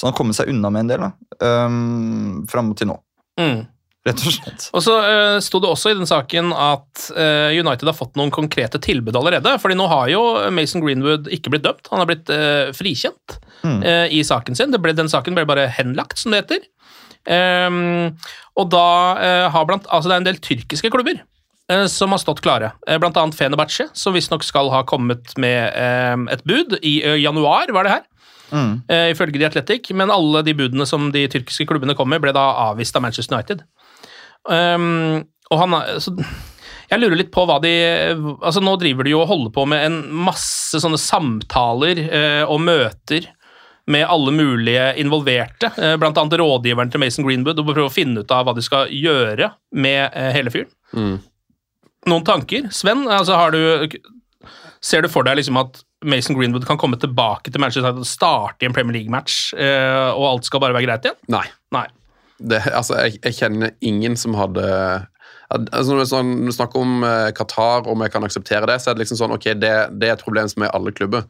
Speaker 2: Så han har kommet seg unna med en del da um, fram til nå,
Speaker 1: Mm.
Speaker 2: rett og slett.
Speaker 1: Og så uh, sto det også i den saken at uh, United har fått noen konkrete tilbud allerede. fordi nå har jo Mason Greenwood ikke blitt dømt, han har blitt uh, frikjent
Speaker 2: Mm.
Speaker 1: uh, i saken sin. Det ble, den saken ble bare henlagt, som det heter. Um, og da har blant Altså, det er en del tyrkiske klubber som har stått klare. Blant annet Fenebache, som visstnok skal ha kommet med et bud i januar, var det her.
Speaker 2: Mm.
Speaker 1: eh, ifølge The Athletic, men alle de budene som de tyrkiske klubbene kom med, ble da avvist av Manchester United. Um, og han så, Jeg lurer litt på hva de altså Nå driver de jo og holder på med en masse sånne samtaler uh, og møter med alle mulige involverte, eh, annet rådgiveren til Mason Greenwood, og prøve å finne ut av hva de skal gjøre med hele fyren.
Speaker 4: Mm.
Speaker 1: Noen tanker? Sven, altså har du Ser du for deg liksom at Mason Greenwood kan komme tilbake til Manchester United og starte i en Premier League-match, eh, og alt skal bare være greit igjen?
Speaker 4: Nei.
Speaker 1: Nei.
Speaker 4: Det, altså, jeg, jeg kjenner ingen som hadde altså, Når sånn, du snakker om eh, Qatar, om jeg kan akseptere det, så er det liksom sånn, ok, det, det er et problem som er i alle klubber.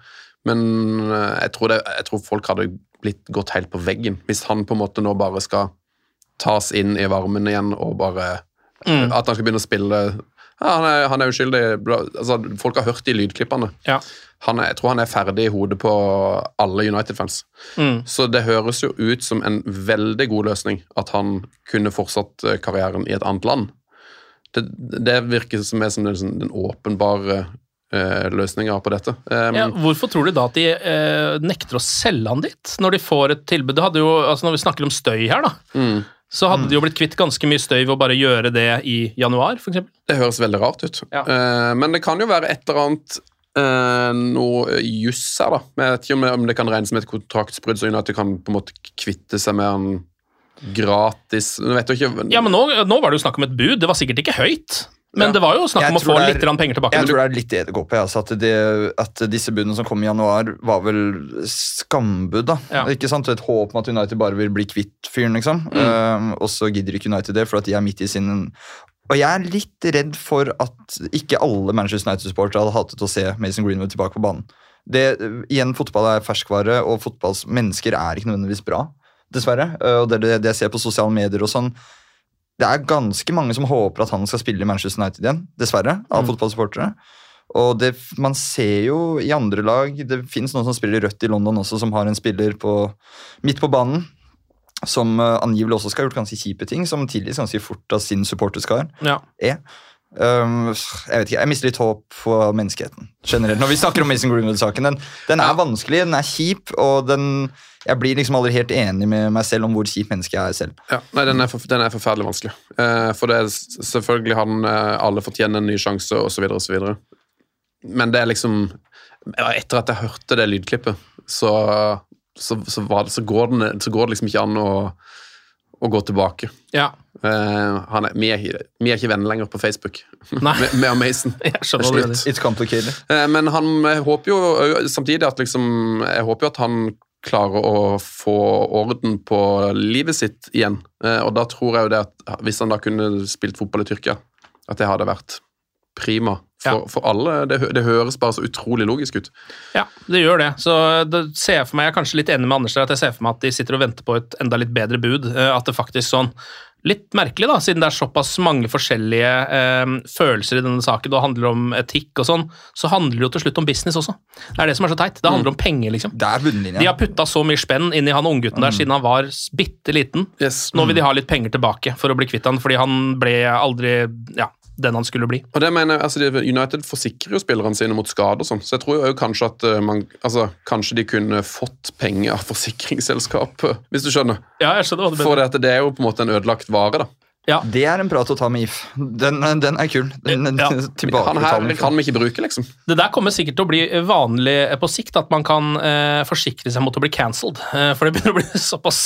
Speaker 4: Men eh, jeg tror, det, jeg tror folk hadde blitt gått helt på veggen hvis han på en måte nå bare skal tas inn i varmen igjen og bare
Speaker 1: Mm.
Speaker 4: At han skal begynne å spille ja, han, er, han er uskyldig. Altså, folk har hørt de lydklippene.
Speaker 1: Ja.
Speaker 4: Han er, jeg tror han er ferdig i hodet på alle United-fans.
Speaker 1: Mm.
Speaker 4: Så det høres jo ut som en veldig god løsning at han kunne fortsatt eh, karrieren i et annet land. Det, det virker som er som den, den åpenbare eh, løsninga på dette. Um,
Speaker 1: Ja, hvorfor tror du da at de eh, nekter å selge han dit, når de får et tilbud? Det hadde jo, altså Når vi snakker om støy her, da,
Speaker 4: mm,
Speaker 1: så hadde de jo blitt kvitt ganske mye støy ved å bare gjøre det i januar, f.eks.
Speaker 4: det høres veldig rart ut.
Speaker 1: Ja.
Speaker 4: Uh, men det kan jo være et eller annet uh, noe juss her, da. Jeg vet ikke om, det kan regnes som et kontraktsbrudd, at United kan på en måte kvitte seg med en gratis Nå vet du ikke
Speaker 1: Ja, men nå, nå var det jo snakk om et bud. Det var sikkert ikke høyt, men
Speaker 4: Ja.
Speaker 1: det var jo snakk
Speaker 2: Jeg
Speaker 1: om å få
Speaker 2: er-
Speaker 1: litt penger tilbake.
Speaker 2: Jeg tror det er litt på. Altså at, det, at disse budene som kom i januar, var vel skambud. da.
Speaker 1: Ja.
Speaker 2: Ikke sant? Et håp om at United bare vil bli kvitt fyren, liksom.
Speaker 1: Mm.
Speaker 2: Uh, og så gidder ikke United det, for at de er midt i sin Og jeg er litt redd for at ikke alle Manchester United-supportere hadde hatet å se Mason Greenwood tilbake på banen. Det, igjen, Fotball er ferskvare, og fotballmennesker er ikke nødvendigvis bra. Dessverre. Uh, Og det, det, det jeg ser på sosiale medier og sånn, det er ganske mange som håper at han skal spille i Manchester United igjen, dessverre, av
Speaker 1: Mm.
Speaker 2: fotballsupportere. Og det, man ser jo i andre lag Det fins noen som spiller rødt i London også, som har en spiller på, midt på banen. Som uh, angivelig også skal ha gjort ganske kjipe ting, som tilgis ganske fort av sin supporterskar
Speaker 1: Ja.
Speaker 2: er. Um, jeg vet ikke, jeg mister litt håp for menneskeheten generelt. Når vi snakker om Mason Greenwood-saken, den, den er vanskelig, den er kjip, og den, jeg blir liksom aldri helt enig med meg selv om hvor kjip menneske jeg er selv.
Speaker 4: Ja, nei, den er, for, den er forferdelig vanskelig. Uh, for det er selvfølgelig har den, uh, alle fortjener en ny sjanse, osv., osv. Men det er liksom Etter at jeg hørte det lydklippet, så, så, så, var det, så, går, den, så går det liksom ikke an å, å gå tilbake.
Speaker 1: Ja.
Speaker 4: Uh, han er, vi, er, vi er ikke venner lenger på Facebook
Speaker 1: Nei.
Speaker 4: med, med Mason.
Speaker 2: Complicated.
Speaker 4: Eh, Men han håper jo samtidig at liksom Jeg håper jo at han klarer å få orden på livet sitt igjen. Uh, Og da tror jeg jo det at hvis han da kunne spilt fotball i Tyrkia, at det hadde vært prima for, for alle. Det, det høres bare så utrolig logisk ut.
Speaker 1: Ja, det gjør det. Så det ser jeg for meg, jeg er kanskje litt enig med Anders der, at jeg ser for meg at de sitter og venter på et enda litt bedre bud. eh, At det faktisk sånn Litt merkelig, da, siden det er såpass mange forskjellige eh, følelser i denne saken, og det handler om etikk og sånn, så handler det jo til slutt om business også. Det er det som er så teit. Det handler om penger, liksom.
Speaker 2: Det er bunnlinja.
Speaker 1: De har putta så mye spenn inn i han unggutten der siden han var bitte liten. Nå vil de ha litt penger tilbake for å bli kvitt han, fordi han ble aldri ja, den han skulle bli.
Speaker 4: Og det mener jeg, altså United forsikrer jo spillerne sine mot skade og sånn, så jeg tror jo kanskje at eh, man, altså, kanskje de kunne fått penger av forsikringsselskapet, hvis du skjønner.
Speaker 1: Ja, jeg skjønner hva du
Speaker 4: For det, det er jo på en måte en ødelagt vare, da.
Speaker 2: Det er en prat å ta med If. Den, den er kul. Den,
Speaker 4: Han her kan vi ikke bruke, liksom.
Speaker 1: Det der kommer sikkert til å bli vanlig på sikt, at man kan eh, forsikre seg mot å bli cancelled. Eh, for det begynner å bli såpass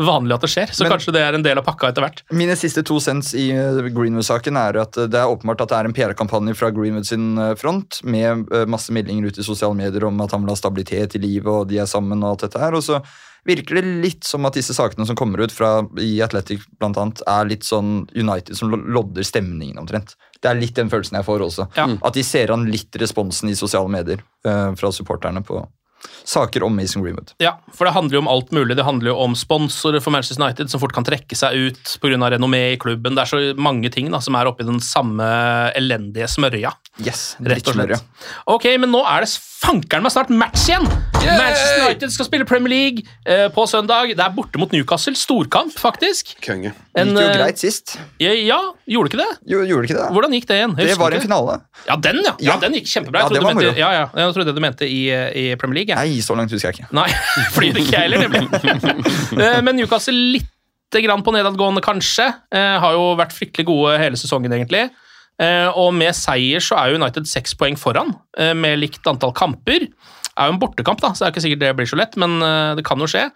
Speaker 1: vanlig at det skjer. Så
Speaker 2: Men-
Speaker 1: kanskje det er en del av pakka etter hvert.
Speaker 2: Mine siste to cents i eh, Greenwood-saken er at eh, det er åpenbart at det er en PR-kampanje fra Greenwood sin eh, front, med eh, masse meldinger ut i sosiale medier om at han vil ha stabilitet i livet, og de er sammen og alt dette her. og så virker det litt som at disse sakene som kommer ut fra i Athletic, blant annet, er litt sånn United som lodder stemningen omtrent. Det er litt den følelsen jeg får også. At de ser an litt responsen i sosiale medier uh, fra supporterne på saker om Mason Greenwood.
Speaker 1: Ja, for det handler jo om alt mulig. Det handler jo om sponsorer for Manchester United som fort kan trekke seg ut pga. renommé i klubben. Det er så mange ting da, som er oppi den samme elendige smørja.
Speaker 2: Yes,
Speaker 1: Rett og slett. Ok, men nå er det fankeren meg snart match igjen! Manchester United skal spille Premier League eh, på søndag. Det er borte mot Newcastle. Storkamp, faktisk.
Speaker 4: Konge.
Speaker 1: En,
Speaker 2: Gikk jo
Speaker 1: eh,
Speaker 2: greit sist.
Speaker 1: Ja, ja, gjorde ikke det?
Speaker 2: Jo, gjorde ikke det?
Speaker 1: Hvordan gikk det igjen?
Speaker 2: Det var en finale.
Speaker 1: Ja, den, ja. ja. Den gikk kjempebra.
Speaker 2: Ja, det var
Speaker 1: du mente, ja, ja. jeg trodde du mente i, i Premier League. Jeg.
Speaker 2: Nei, så langt husker jeg ikke.
Speaker 1: Nei, fordi det ikke jeg heller, nemlig. Eh, Men Newcastle litt grann på nedadgående, kanskje. Eh, Har jo vært fryktelig gode hele sesongen, egentlig. Eh, Og med seier så er United seks poeng foran, med likt antall kamper. Det er jo en bortekamp, da, så det er ikke sikkert det blir så lett, men det kan jo skje.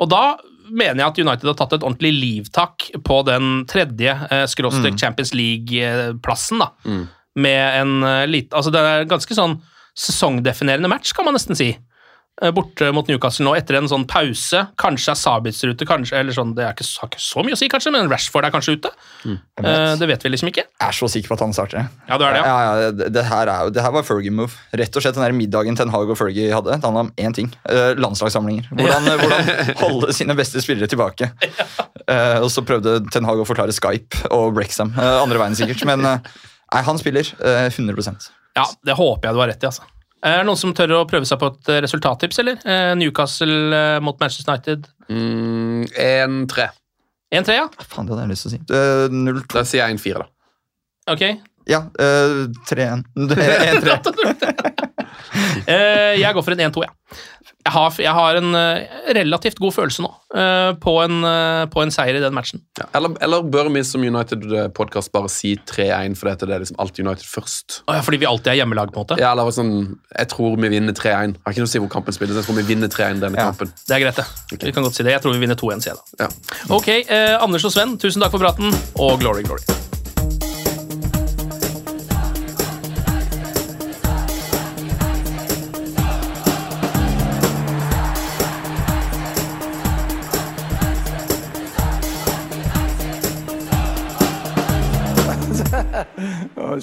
Speaker 1: Og da mener jeg at United har tatt et ordentlig livtak på den tredje eh, skråstrek
Speaker 2: Mm.
Speaker 1: Champions League-plassen, da. Med en eh, lite Altså, det er ganske sånn sesongdefinerende match, kan man nesten si. Eh, Borte mot Newcastle nå etter en sånn pause. Kanskje er Sabits ute, kanskje, eller sånn, det er ikke, har ikke så mye å si, kanskje, men Rashford er kanskje ute. Eh, Det vet vi liksom ikke.
Speaker 2: Jeg er så sikker på at han starter.
Speaker 1: Ja, det, er det, ja.
Speaker 2: ja, ja det, det, her er, jo- det her var Fergie-move. Rett og slett den der middagen Ten Hag og Fergie hadde. Det handla om én ting. eh, landslagssamlinger. Hvordan, hvordan holde sine beste spillere tilbake. Eh, og så prøvde Ten Hag å forklare Skype og Brexham. andre veien sikkert. Men nei, han spiller eh, 100%
Speaker 1: Ja, det håper jeg du har rett i, altså. Er det noen som tør å prøve seg på et eh, resultattips, eller? Eh, Newcastle eh, mot Manchester United.
Speaker 4: Mm, 1-3.
Speaker 1: 1-3, ja?
Speaker 2: Faen, det hadde jeg lyst til å si. Uh, 0-2.
Speaker 4: Da sier jeg 1-4, da.
Speaker 1: Ok.
Speaker 2: Ja, uh, 3-1. 1-3.
Speaker 1: uh, jeg går for en 1-2, ja. Jeg har, jeg har en eh, relativt god følelse nå uh, på, en, uh, på en seier i den matchen.
Speaker 4: Ja, eller, eller bør vi som United-podkast bare si 3-1 fordi det er liksom alltid United først?
Speaker 1: Å ja, fordi vi alltid er hjemmelag, på en måte?
Speaker 4: Ja, eller sånn, Jeg tror vi vinner 3-1. Har ikke noe å si hvor kampen spilles. Jeg tror vi vinner 3-1 denne kampen.
Speaker 1: Det er greit, det. Vi kan godt si det. Jeg tror vi vinner 2-1, sier jeg da.
Speaker 4: Ja.
Speaker 1: Ok, uh, Anders og Sven, tusen takk for praten, og glory, glory.